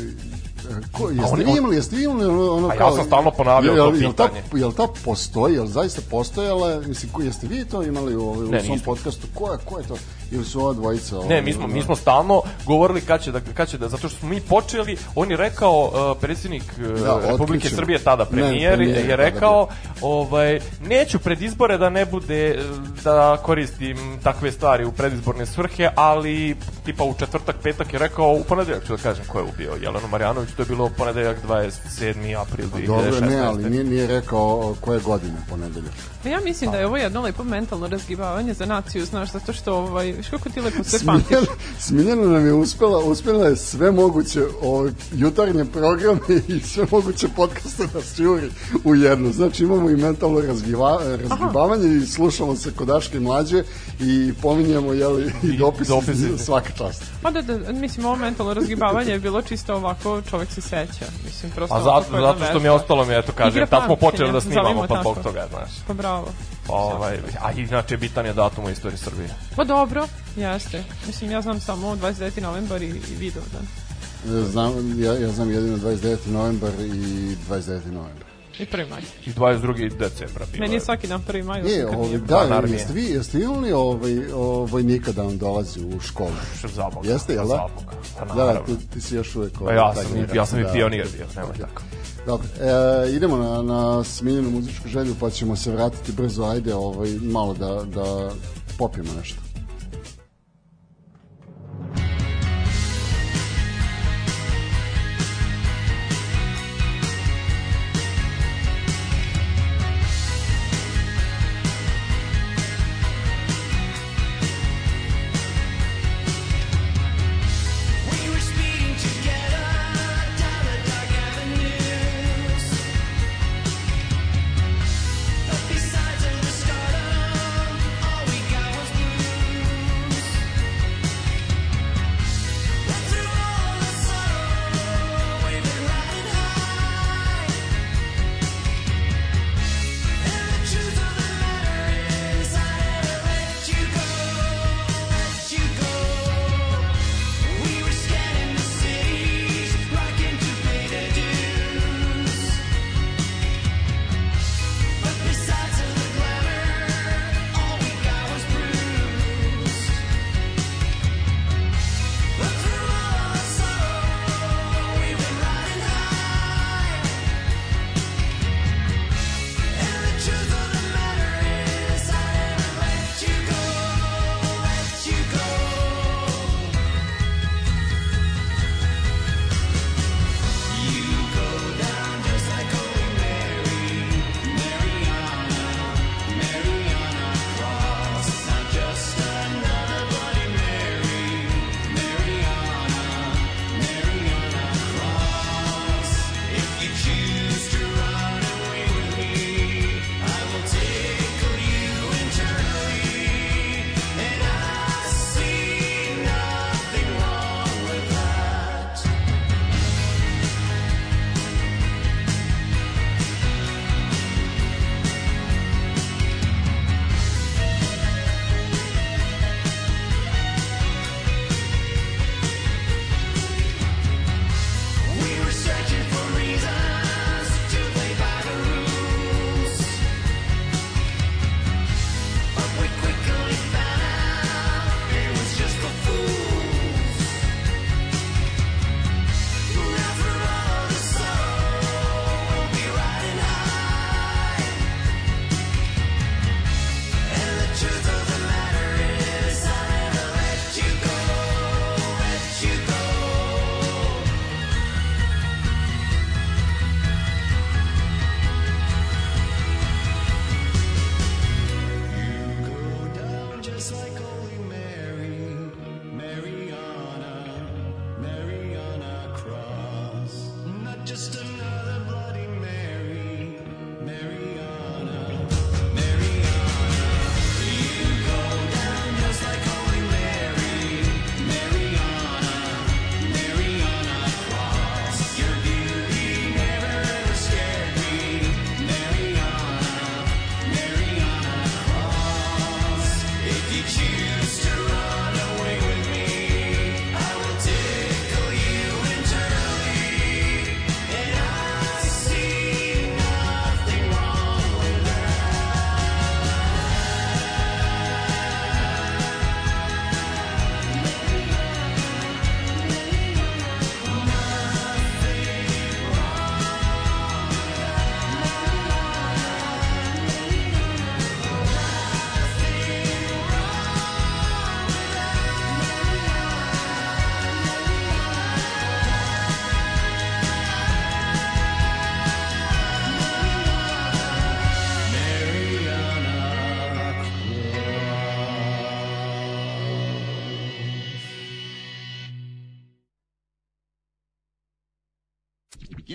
ko, jeste oni- imali, jeste vi imali ono, ono A ja kao... sam stalno ponavljao jel- to jel ta- pitanje. Jel ta postoji, jel zaista postojala, mislim, jeste vi to imali u, ovaj, u Ne, svom nismo. podcastu, ko je, ko je to, ili su ova dvojica? Ovaj, Ne, mi smo, mi smo stalno govorili kad će da, kad će da, zato što smo mi počeli, on je rekao, uh, predsjednik uh, Da, Republike. Ne, Srbije, tada premijer, premijer, je tada rekao, ovaj, neću pred izbore da ne bude, uh, da koristim takve stvari u predizborne svrhe, ali tipa u četvrtak, petak je rekao, u ponedeljak ću da kažem ko je ubio Jelenu Marjanović, to je bilo ponedeljak 27. april 2016. Dobro, ne, ali nije, nije rekao koje godine ponedeljak. Pa ja mislim da je ovo jedno lepo mentalno razgibavanje za naciju, znaš, zato što, ovaj, viš kako ti lepo sve pamtiš. Smiljana, Smiljana nam je uspela, uspela je sve moguće ovaj, jutarnje programe i sve moguće podcaste da sjuri u jednu. Znači imamo i mentalno razgiva, razgibavanje i slušamo se kodaške i mlađe i pominjemo jeli, i I dopise, dopise. svaka čast. Pa da, da, mislim, ovo mentalno razgibavanje je bilo čisto ovako, čovek se seća. Mislim, prosto A zato, zato što mi je ostalo mi eto kažem, tad smo počeli da snimamo pa zbog toga, znaš. Pa bravo. Ovaj, a inače bitan je datum u istoriji Srbije. Pa dobro, jeste. Mislim, ja znam samo 29. novembar i, i Vidovdan. Znam, ja, ja znam jedino 29. novembar i 29. novembar. I 1. maj. I 22. decembra bilo Meni je je. svaki dan 1. maj. E, ovaj, da, jeste vi, jeste vi imali ovaj, ovaj, vojnika da vam dolazi u školu? Za Boga. Jeste, jel da? Za Boga. Pa Da, ti, ti si još uvek... Pa ovaj, ja ta sam, ja sam i da. pionir bio, nemoj Ok. tako. Dobro, e, idemo na, na smiljenu muzičku želju, pa ćemo se vratiti brzo, ajde, ovaj, malo da, da popijemo nešto.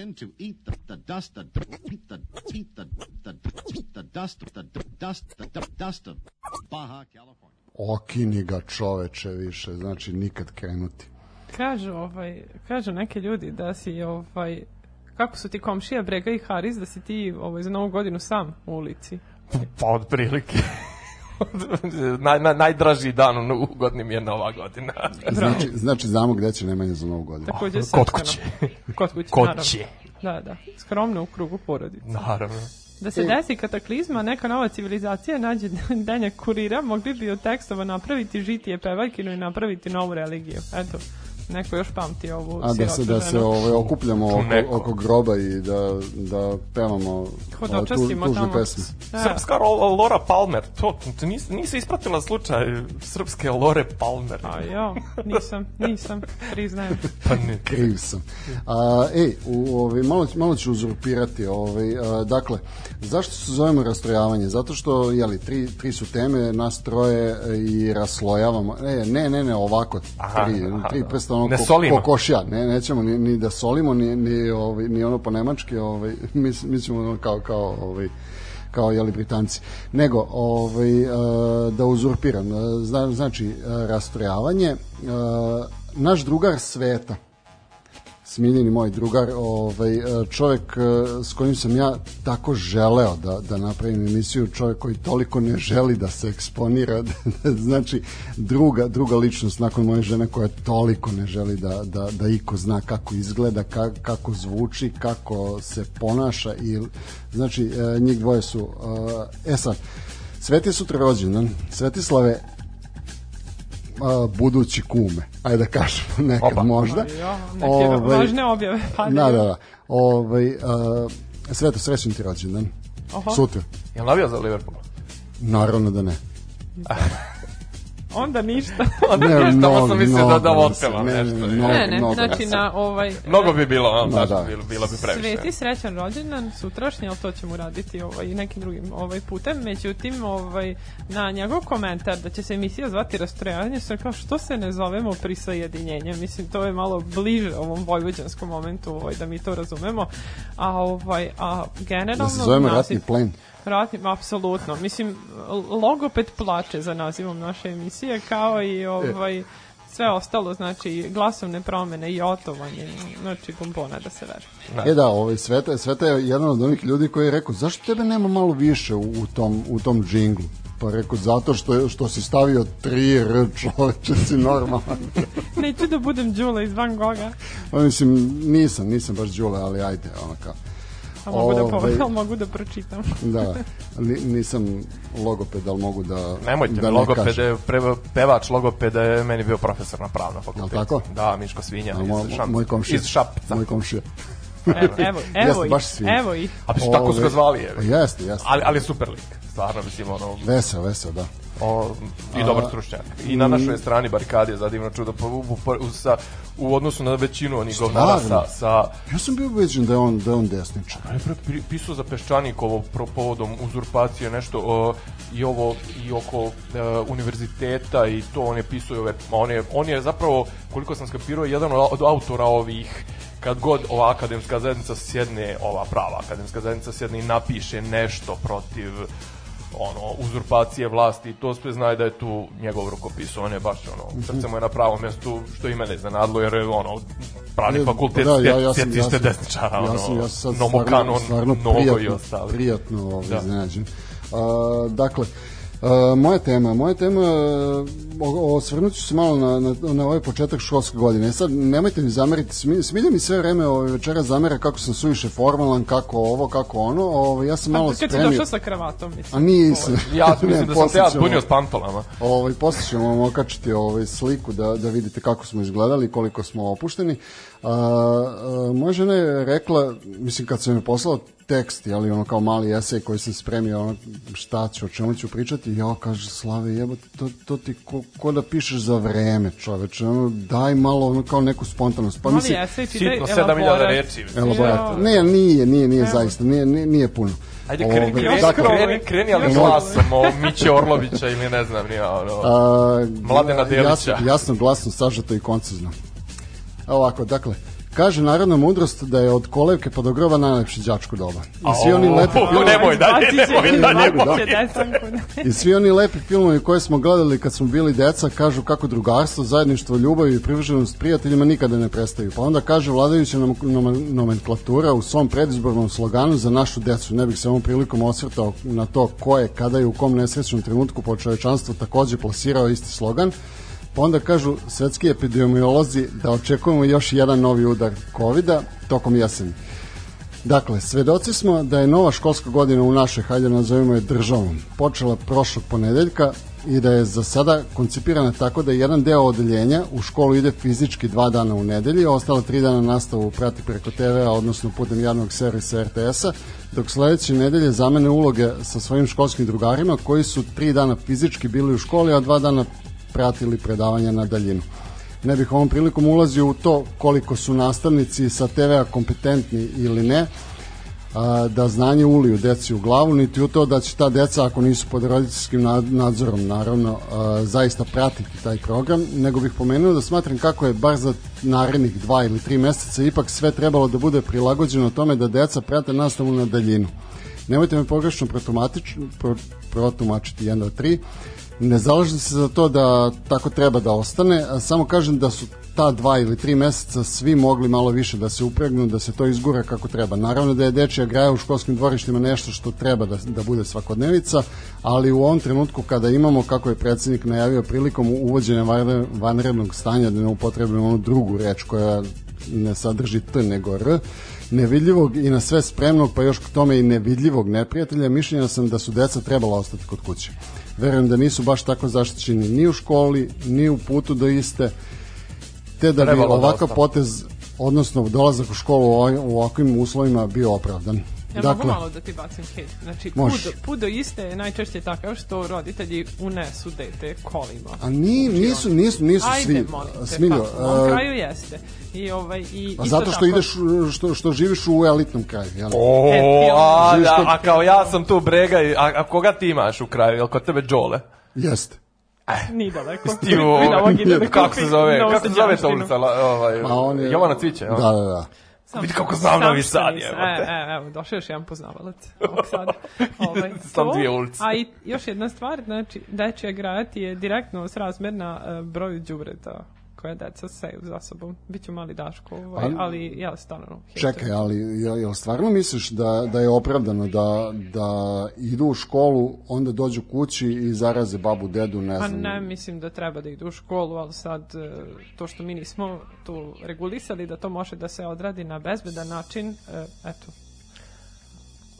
Begin to eat the, the dust, the, eat the, eat the, the, the dust, the dust, the dust of Baja California. Okini ga čoveče više, znači nikad krenuti. Kažu, ovaj, kažu neki ljudi da si, ovaj, kako su ti komšija Brega i Haris, da si ti ovaj, za novu godinu sam u ulici. Pa od prilike. naj, naj, najdraži dan u godini mi je nova godina. Znači, znači znamo gde će Nemanja za novu godinu. Takođe Kod seckano. kuće. Kod kuće, Kod naravno. će. Da, da. Skromno u krugu porodice. Naravno. Da se desi kataklizma, neka nova civilizacija nađe denja kurira, mogli bi od tekstova napraviti žitije pevaljkinu i napraviti novu religiju. Eto, neko još pamti ovu A da se, da se ovaj, okupljamo oko, oko groba i da, da pevamo ovaj, Hodočastimo tužne tamo. pesme. Da. Srpska Lora Palmer, to, to nis, nisi ispratila slučaj srpske Lore Palmer. A jo, nisam, nisam, priznajem. Pa ne. Kriv sam. A, ej, u, ovaj, malo, malo ću uzurpirati. Ovaj, a, dakle, zašto se zovemo rastrojavanje? Zato što, jeli, tri, tri su teme, nas troje i raslojavamo. E, ne, ne, ne, ovako, Aha, tri, aha, tri da. prsta, ono, Ne ko, solimo. kokošja. Ne, nećemo ni, ni da solimo, ni, ni, ovaj, ni ono po nemački, ovaj, mi, mi ćemo ono kao, kao, ovaj, kao jeli Britanci. Nego, ovaj, e, da uzurpiram, e, zna, znači, e, rastrojavanje, naš drugar sveta, Smiljeni moj drugar, ovaj, e, čovjek e, s kojim sam ja tako želeo da, da napravim emisiju, čovjek koji toliko ne želi da se eksponira, znači druga, druga ličnost nakon moje žene koja toliko ne želi da, da, da iko zna kako izgleda, ka, kako zvuči, kako se ponaša i znači e, njih dvoje su e, sad, Sveti sutra rođendan, Svetislave a, budući kume, ajde da kažemo nekad Oba. možda. Jo, neke važne objave. Pa Da, da, da. Ovaj, uh, Sveto, srećan ti rođendan. Oho. Sutra. Jel navija za Liverpool? Naravno da ne. Onda ništa. Onda Ne, nešto, mnogo, sam mislio da, mnogo da otpevam ne, ne, nešto. ne, mnogo. ne, ne, mnogo znači na ovaj... Mnogo bi bilo, a, Da, da. Bilo, bilo bi previše. Sveti srećan rođendan sutrašnji, ali to ćemo raditi ovaj, nekim drugim ovaj, putem. Međutim, ovaj, na njegov komentar da će se emisija zvati rastrojavanje, sam kao što se ne zovemo prisajedinjenje. Mislim, to je malo bliže ovom vojvođanskom momentu ovaj, da mi to razumemo. A, ovaj, a generalno... Da se zovemo ratni plen. Ratni, apsolutno. Mislim, logoped plače za nazivom naše emisije, kao i ovaj, sve ostalo, znači glasovne promene i otovanje, znači bombona da se veže. E da, ovaj, Sveta, Sveta je jedan od onih ljudi koji je rekao, zašto tebe nema malo više u, tom, u tom džinglu? Pa je rekao, zato što, što si stavio tri R, čoveče, si normalan. Neću da budem Đula iz Van Gogha, Pa mislim, nisam, nisam baš Đule, ali ajde, ono kao. A mogu da, Ovaj. povedam, mogu da pročitam. Da, ni, nisam logoped, ali mogu da Nemojte da ne logopede, kažem. pre, pevač logopeda je meni bio profesor na pravnom fakultetu. tako? Da, Miško Svinja A, iz, moj, Šamca, moj komšija. iz Šapca. Moj komšija. Evo, evo, evo Jeste, baš svi. evo ih. A pa tako su ga Ovaj, zvali, je. Jeste, jeste. Ali, ali je super lik. Stvarno, mislim, ono, Veseo, veseo, da. O, i dobar stručnjak. I na našoj strani barikade za divno čudo pa, u, u, u, sa, u odnosu na većinu onih govnara sa, sa Ja sam bio ubeđen da je on, da je on desničar. On je pre- pisao za Peščanikovo pro povodom uzurpacije nešto o, i ovo i oko e, univerziteta i to on je pisao i ove, on je, on je zapravo koliko sam skapirao jedan od, od autora ovih kad god ova akademska zajednica sjedne, ova prava akademska zajednica sjedne i napiše nešto protiv ono, uzurpacije vlasti i to sve zna da je tu njegov rukopis, on je baš ono, srce mu je na pravom mjestu, što i mene iznenadilo, jer je ono, pravni fakultet, da, ja- ja sam- ja sam- desničara, ono, ja sam, ja sam stvarno, stvarno prijatno, prijatno ovaj, Da. iznenađen. A, dakle, a, moja tema, moja tema, o- osvrnut ću se malo na, na, na ovaj početak školske godine. E Sad, nemojte mi zameriti, smi, smilja mi sve vreme ovaj, večera zamera kako sam suviše formalan, kako ovo, kako ono. Ovaj, ja sam malo Kad si spremio. došao sa kravatom, A mislim. nisam. Ja mislim Ne, da sam se ja posle ćemo- bunio s pantolama. Ovaj posle ćemo vam okačiti ovaj sliku da da vidite kako smo izgledali, koliko smo opušteni. A, a, moja žena je rekla, mislim kad sam joj poslao tekst, ali ono kao mali esej koji sam spremio, ono, šta ću, o čemu ću pričati, ja kaže, Slave, jebote, to, to ti ko, ko da pišeš za vreme, čoveče, ono, daj malo, ono, kao neku spontanost. Pa Mali mislim, esej ti da 7000 elaborat. reči. elaborat. Ja. Ne, nije, nije, nije zaista, nije, nije, nije puno. Ajde, kreni, kreni, dakle, kreni, kreni, ali glasom, o Miće Orlovića ili ne znam, nije ono. A, Mladena Delića. Jasno, jasno, glasno, sažeto i koncizno. Evo ovako, dakle, Kaže narodna mudrost da je od kolevke pa do groba najlepše đačko doba. I svi oni lepi filmovi, nemoj dalje, nemoj dalje. desanku. i svi oni lepi filmovi koje smo gledali kad smo bili deca kažu kako drugarstvo, zajedništvo, ljubav i privrženost prijateljima nikada ne prestaju. Pa onda kaže vladajuća nom- nom- nomenklatura u svom predizbornom sloganu za našu decu. Ne bih se ovom prilikom osvrtao na to ko je, kada i u kom nesrećnom trenutku po čovečanstvu takođe plasirao isti slogan. Pa onda kažu svetski epidemiolozi da očekujemo još jedan novi udar covid tokom jeseni. Dakle, svedoci smo da je nova školska godina u našoj, hajde nazovimo je državom, počela prošlog ponedeljka i da je za sada koncipirana tako da jedan deo odeljenja u školu ide fizički dva dana u nedelji, a ostala tri dana nastavu prati preko TV-a, odnosno putem javnog servisa RTS-a, dok sledeće nedelje zamene uloge sa svojim školskim drugarima koji su tri dana fizički bili u školi, a dva dana pratili predavanja na daljinu. Ne bih ovom prilikom ulazio u to koliko su nastavnici sa TV-a kompetentni ili ne, da znanje uliju deci u glavu, niti u to da će ta deca, ako nisu pod roditeljskim nad- nadzorom, naravno, zaista pratiti taj program, nego bih pomenuo da smatram kako je bar za narednih dva ili tri meseca ipak sve trebalo da bude prilagođeno tome da deca prate nastavu na daljinu. Nemojte me pogrešno protumatič- pro, protumačiti 1 do 3, ne zalažem se za to da tako treba da ostane, samo kažem da su ta dva ili tri meseca svi mogli malo više da se upregnu, da se to izgura kako treba. Naravno da je dečija graja u školskim dvorištima nešto što treba da, da bude svakodnevica, ali u ovom trenutku kada imamo, kako je predsednik najavio prilikom uvođenja vanre- vanrednog stanja, da ne upotrebimo onu drugu reč koja ne sadrži T nego R, nevidljivog i na sve spremnog, pa još k tome i nevidljivog neprijatelja, mišljenja sam da su deca trebala ostati kod kuće. Verujem da nisu baš tako zaštićeni ni u školi, ni u putu do iste, te da bi Trebalo da ovakav ostane. potez, odnosno dolazak u školu u ovakvim uslovima bio opravdan. Ja mogu malo da ti bacim hejt. Znači, Možeš. put, put do iste je najčešće takav što roditelji unesu dete kolima. A ni, nisu, nisu, nisu Ajde, svi. molim te, pa, u ovom e, kraju jeste. I, ovaj, i a zato što tako- ideš, što, što živiš u elitnom kraju, jel? O, E, a, Živiš a, kod- a kao ja sam tu brega, i- a, a koga ti imaš u kraju? Jel kod tebe Đole? Jeste. Ni daleko. Ide da kako se zove, kako se zove ta ulica? Ovaj, A. Jovana Cviće, Da, da, da. Sam- Vidi kako znam Novi Sad, jebote. E, e, evo, došao je još jedan poznavalac sada. Ovaj, Sam to, dvije ulice. A i još jedna stvar, znači, dečija graja ti je direktno srazmerna uh, broju đubreta koje deca seju za sobom. Biću mali Daško, ovaj, Ali- ali ja stvarno. Čekaj, ali jel, jel stvarno misliš da, da je opravdano da, da idu u školu, onda dođu kući i zaraze babu, dedu, ne Pa znam. ne, mislim da treba da idu u školu, ali sad e, to što mi nismo tu regulisali da to može da se odradi na bezbedan način, e, eto,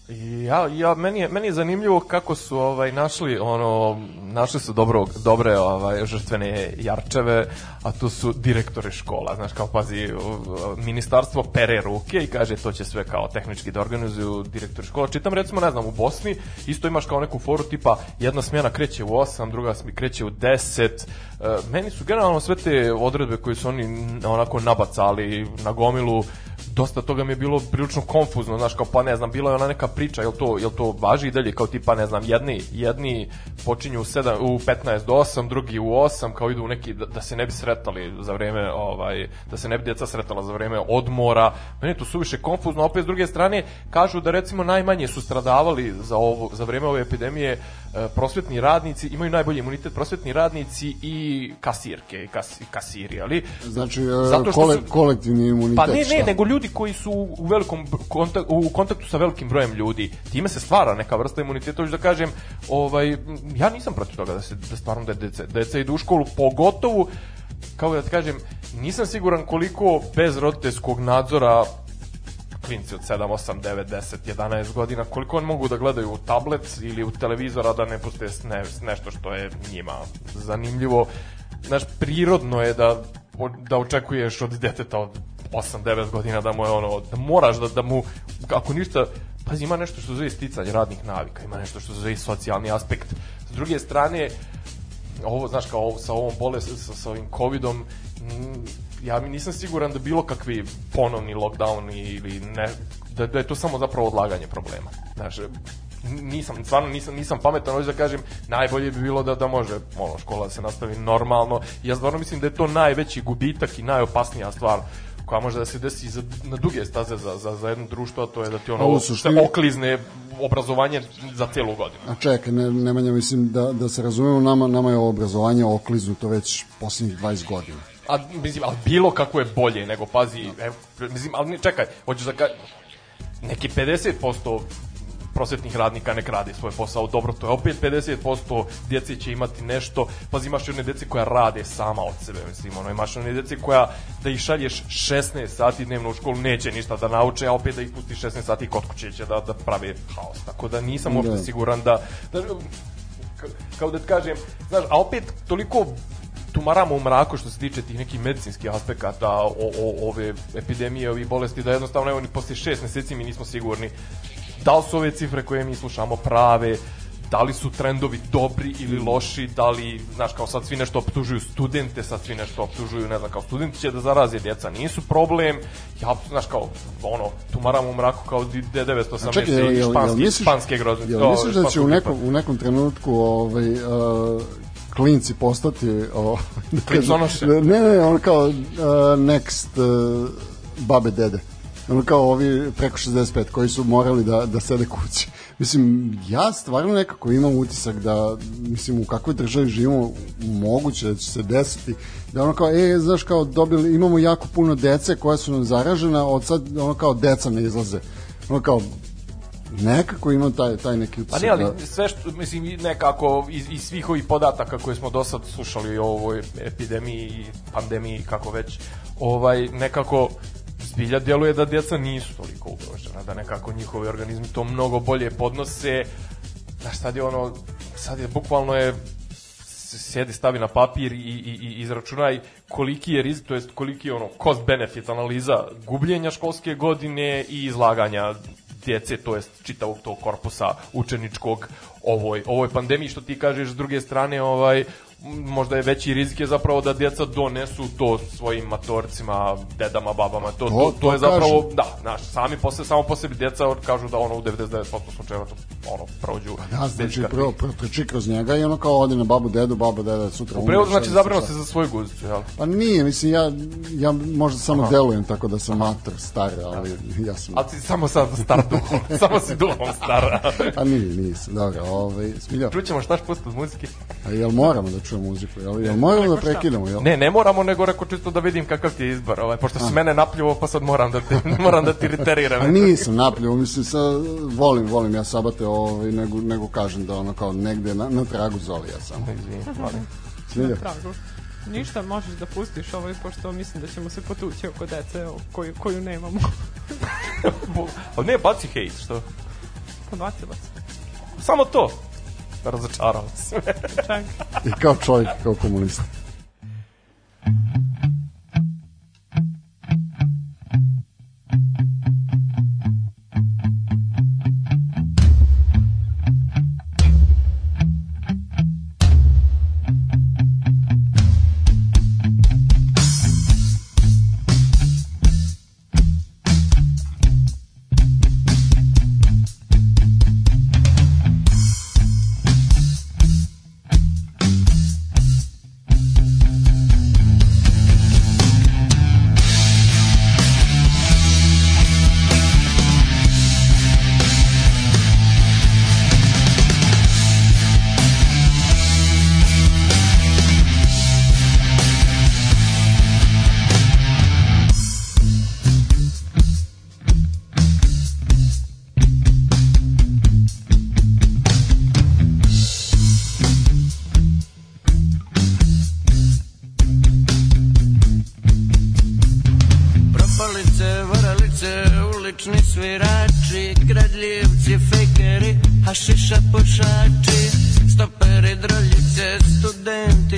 Ja, ja, meni, je, meni je zanimljivo kako su ovaj našli ono našli su dobro, dobre ovaj žrtvene jarčeve, a tu su direktori škola, znaš kao pazi ministarstvo pere ruke i kaže to će sve kao tehnički da organizuju direktori škola. Čitam recimo ne znam u Bosni isto imaš kao neku foru tipa jedna smjena kreće u 8, druga smi- kreće u 10. E, meni su generalno sve te odredbe koje su oni onako nabacali na gomilu dosta toga mi je bilo prilično konfuzno, znaš, kao pa ne znam, bila je ona neka priča, jel to, jel to važi i dalje, kao tipa, ne znam, jedni, jedni počinju u, 7, u 15 do 8, drugi u 8, kao idu u neki, da, da se ne bi sretali za vreme, ovaj, da se ne bi djeca sretala za vreme odmora, meni je to suviše konfuzno, opet s druge strane, kažu da recimo najmanje su stradavali za, ovo, za vreme ove epidemije prosvetni radnici, imaju najbolji imunitet prosvetni radnici i kasirke, i kas, kasiri, ali Znači, e, Zato što kole, su- kolektivni imunitet. pa ne, ne, šta? nego ljudi koji su u velikom kontak, u kontaktu sa velikim brojem ljudi. Time se stvara neka vrsta imuniteta, hoću da kažem, ovaj ja nisam protiv toga da se da stvarno da deca, deca idu u školu, pogotovo kako da ti kažem, nisam siguran koliko bez roditeljskog nadzora klinci od 7, 8, 9, 10, 11 godina, koliko oni mogu da gledaju u tablet ili u televizor, a da ne s ne, nešto što je njima zanimljivo. Znaš, prirodno je da, da očekuješ od deteta od 8, 9 godina da mu je ono, da moraš da, da mu, ako ništa, pazi, ima nešto što zove sticanje radnih navika, ima nešto što zove socijalni aspekt. S druge strane, ovo, znaš, kao ovo, sa ovom bolest, sa, sa ovim covidom, ja mi nisam siguran da bilo kakvi ponovni lockdown ili ne, da, da je to samo zapravo odlaganje problema. Znaš, nisam, stvarno nisam, nisam pametan, hoću da kažem, najbolje bi bilo da, da može ono, škola da se nastavi normalno. Ja stvarno mislim da je to najveći gubitak i najopasnija stvar koja može da se desi za, na duge staze za, za, za jedno društvo, a to je da ti ono u se suštini- oklizne obrazovanje za celu godinu. A čekaj, ne, Nemanja, mislim da, da se razumemo, nama, nama je obrazovanje okliznuto već posljednjih 20 godina. A, mislim, ali bilo kako je bolje nego, pazi, evo, mislim, ali čekaj, hoću da ka... Neki 50% prosvetnih radnika nek radi svoj posao dobro, to je opet 50% djece će imati nešto, pazi imaš i one djece koja rade sama od sebe, mislim, ono, imaš one djece koja da ih šalješ 16 sati dnevno u školu neće ništa da nauče, a opet da ih pustiš 16 sati kod kuće će da, da prave haos, tako da nisam uopšte Da. siguran da, da ka- kao da ti kažem, znaš, a opet toliko tumaramo u mraku što se tiče tih nekih medicinskih aspekata o, o, ove epidemije, ovih bolesti, da jednostavno evo ni posle šest meseci mi nismo sigurni da li su ove cifre koje mi slušamo prave, da li su trendovi dobri ili loši, da li, znaš, kao sad svi nešto optužuju studente, sad svi nešto optužuju, ne znam, kao studenti će da zaraze djeca, nisu problem, ja, znaš, kao, ono, tumaramo u mraku kao di- D918 A čekaj, jel, i jel, španski, jel, misliš, španske grozne. jel misliš da će u nekom, u nekom trenutku ovaj, uh, klinci postati o, da kažem- ne, ne, on kao uh, next uh, babe dede. Ono kao ovi preko 65 koji su morali da, da sede kući. Mislim ja stvarno nekako imam utisak da mislim u kakvoj državi živimo moguće da će se desiti da ono kao e znaš kao dobili imamo jako puno dece koja su nam zaražena od sad ono kao deca ne izlaze. Ono kao nekako imam taj, taj neki Pa utisak ne, ali sve što, mislim, nekako iz, iz svih ovih podataka koje smo do sad slušali o ovoj epidemiji i pandemiji, kako već, ovaj, nekako zbilja djeluje da djeca nisu toliko ugrožena, da nekako njihovi organizmi to mnogo bolje podnose. Znaš, sad je ono, sad je bukvalno je s- sjedi, stavi na papir i, i, i izračunaj koliki je rizik, to jest koliki je ono cost benefit analiza gubljenja školske godine i izlaganja djece, to jest čitavog tog korpusa učeničkog ovoj, ovoj pandemiji, što ti kažeš s druge strane, ovaj, možda je veći rizik je zapravo da djeca donesu to svojim matorcima, dedama, babama, to, to, To- to, to je zapravo, da, znaš, sami posle, samo po sebi djeca kažu da ono u 99% slučajeva to ono, prođu Da, bez znači prvo protrči kroz njega i ono kao ode na babu dedu, baba deda sutra umre, znači šta- zabrano se za svoju guzicu, jel? Pa nije, mislim, ja, ja možda samo delujem tako da sam mator, star, ali ja sam... Ali ti samo sad star duhom, samo si duhom stara. A nije, nisam, dobro, ovaj, smilja, Čućemo šta špust od muzike. a jel moramo da čujemo muziku, jel, jel moramo da prekidamo, jel? Ne, ne moramo, nego reko čisto da vidim kakav ti je izbor, ovaj, pošto si mene napljivo, pa sad moram da te, moram da ti riteriram. A nisam napljivo, mislim, sa, volim, volim ja sabate, ovaj, nego, nego kažem da ono kao negde na, na tragu zoli ja sam. Izvini, molim. Smilja, Tragu. Ništa, možeš da pustiš ovaj, pošto mislim da ćemo se potući oko dece o, koju, koju nemamo. Ali ne, baci hejt, što? Podbacila se. Samo to. Razočarala se. Čak. i kao čovjek, kao komunista.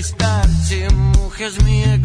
Studenti, starci, muhe, zmije,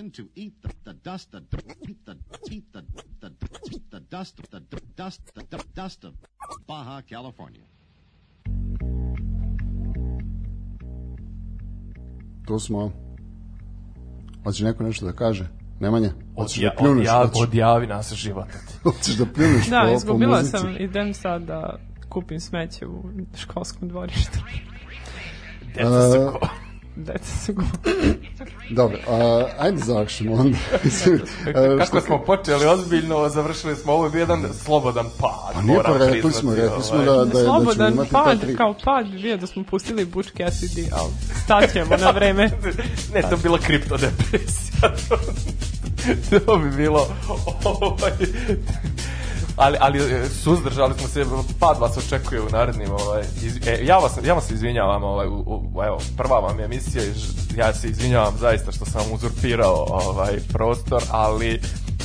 begin to eat the, the dust, the eat the eat the the the dust, the dust, the du- dust of Baja California. Tu smo. Hoće neko nešto da kaže? Nemanja? Hoćeš Odja, da pljuneš? odja, Hoćeš- odjavi nas život. Hoćeš da pljuneš Da, po, po izgubila muzici? sam, idem sad da kupim smeće u školskom dvorištu. Deca su ko... Deca su. Dobro, a, ajde završimo onda. Kako smo počeli ozbiljno, završili smo, ovo je bio jedan slobodan pad. Pa nije pa rekli smo, rekli smo ovaj. da, da, da ćemo imati ta pad, tri. kao pad bi bio da smo pustili Butch Cassidy, ali staćemo na vreme. Ne, to bi bila kriptodepresija. to, to bi bilo... Ovaj, ali, ali e, suzdržali smo se, pad vas očekuje u narednim, ovaj, iz, e, ja, vas, ja vam se izvinjavam, ovaj, u, u, evo, prva vam je emisija ja se izvinjavam zaista što sam uzurpirao ovaj prostor, ali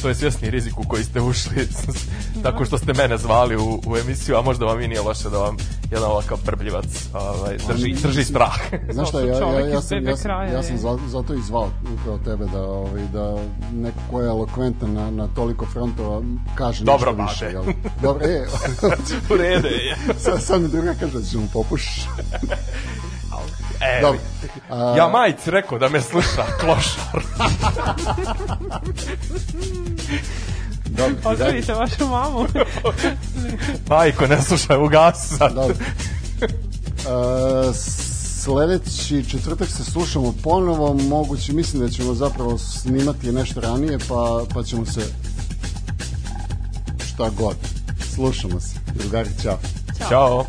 to je svjesni rizik u koji ste ušli tako što ste mene zvali u, u emisiju, a možda vam i nije loše da vam jedan ovakav brbljivac ovaj, drži, drži strah. Znaš šta, ja, ja, ja, sam, ja, sam, ja sam zato i zvao upravo tebe da, ovaj, da neko ko je elokventan na, na toliko frontova kaže Dobro, nešto više. Jel? Dobro, e, u redu je. sad, sad mi druga kaže da ćemo popušiš. E, Dobro. A, Ja majic rekao da me sluša, klošar. dobro, Ostavite vašu mamu. Majko, ne slušaj, ugasi sad. dobro. A, sledeći četvrtak se slušamo ponovo, moguće, mislim da ćemo zapravo snimati nešto ranije, pa, pa ćemo se šta god. Slušamo se. Drugari, ćao. Ćao.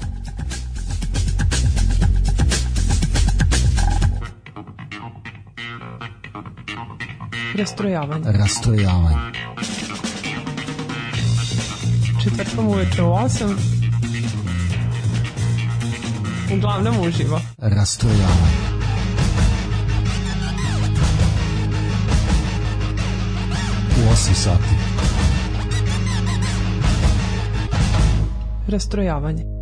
Rastrojavanje. Rastrojavanje. Četvrtkom uveče u 8. Uglavnom uživo. Rastrojavanje. U 8 sati. Rastrojavanje.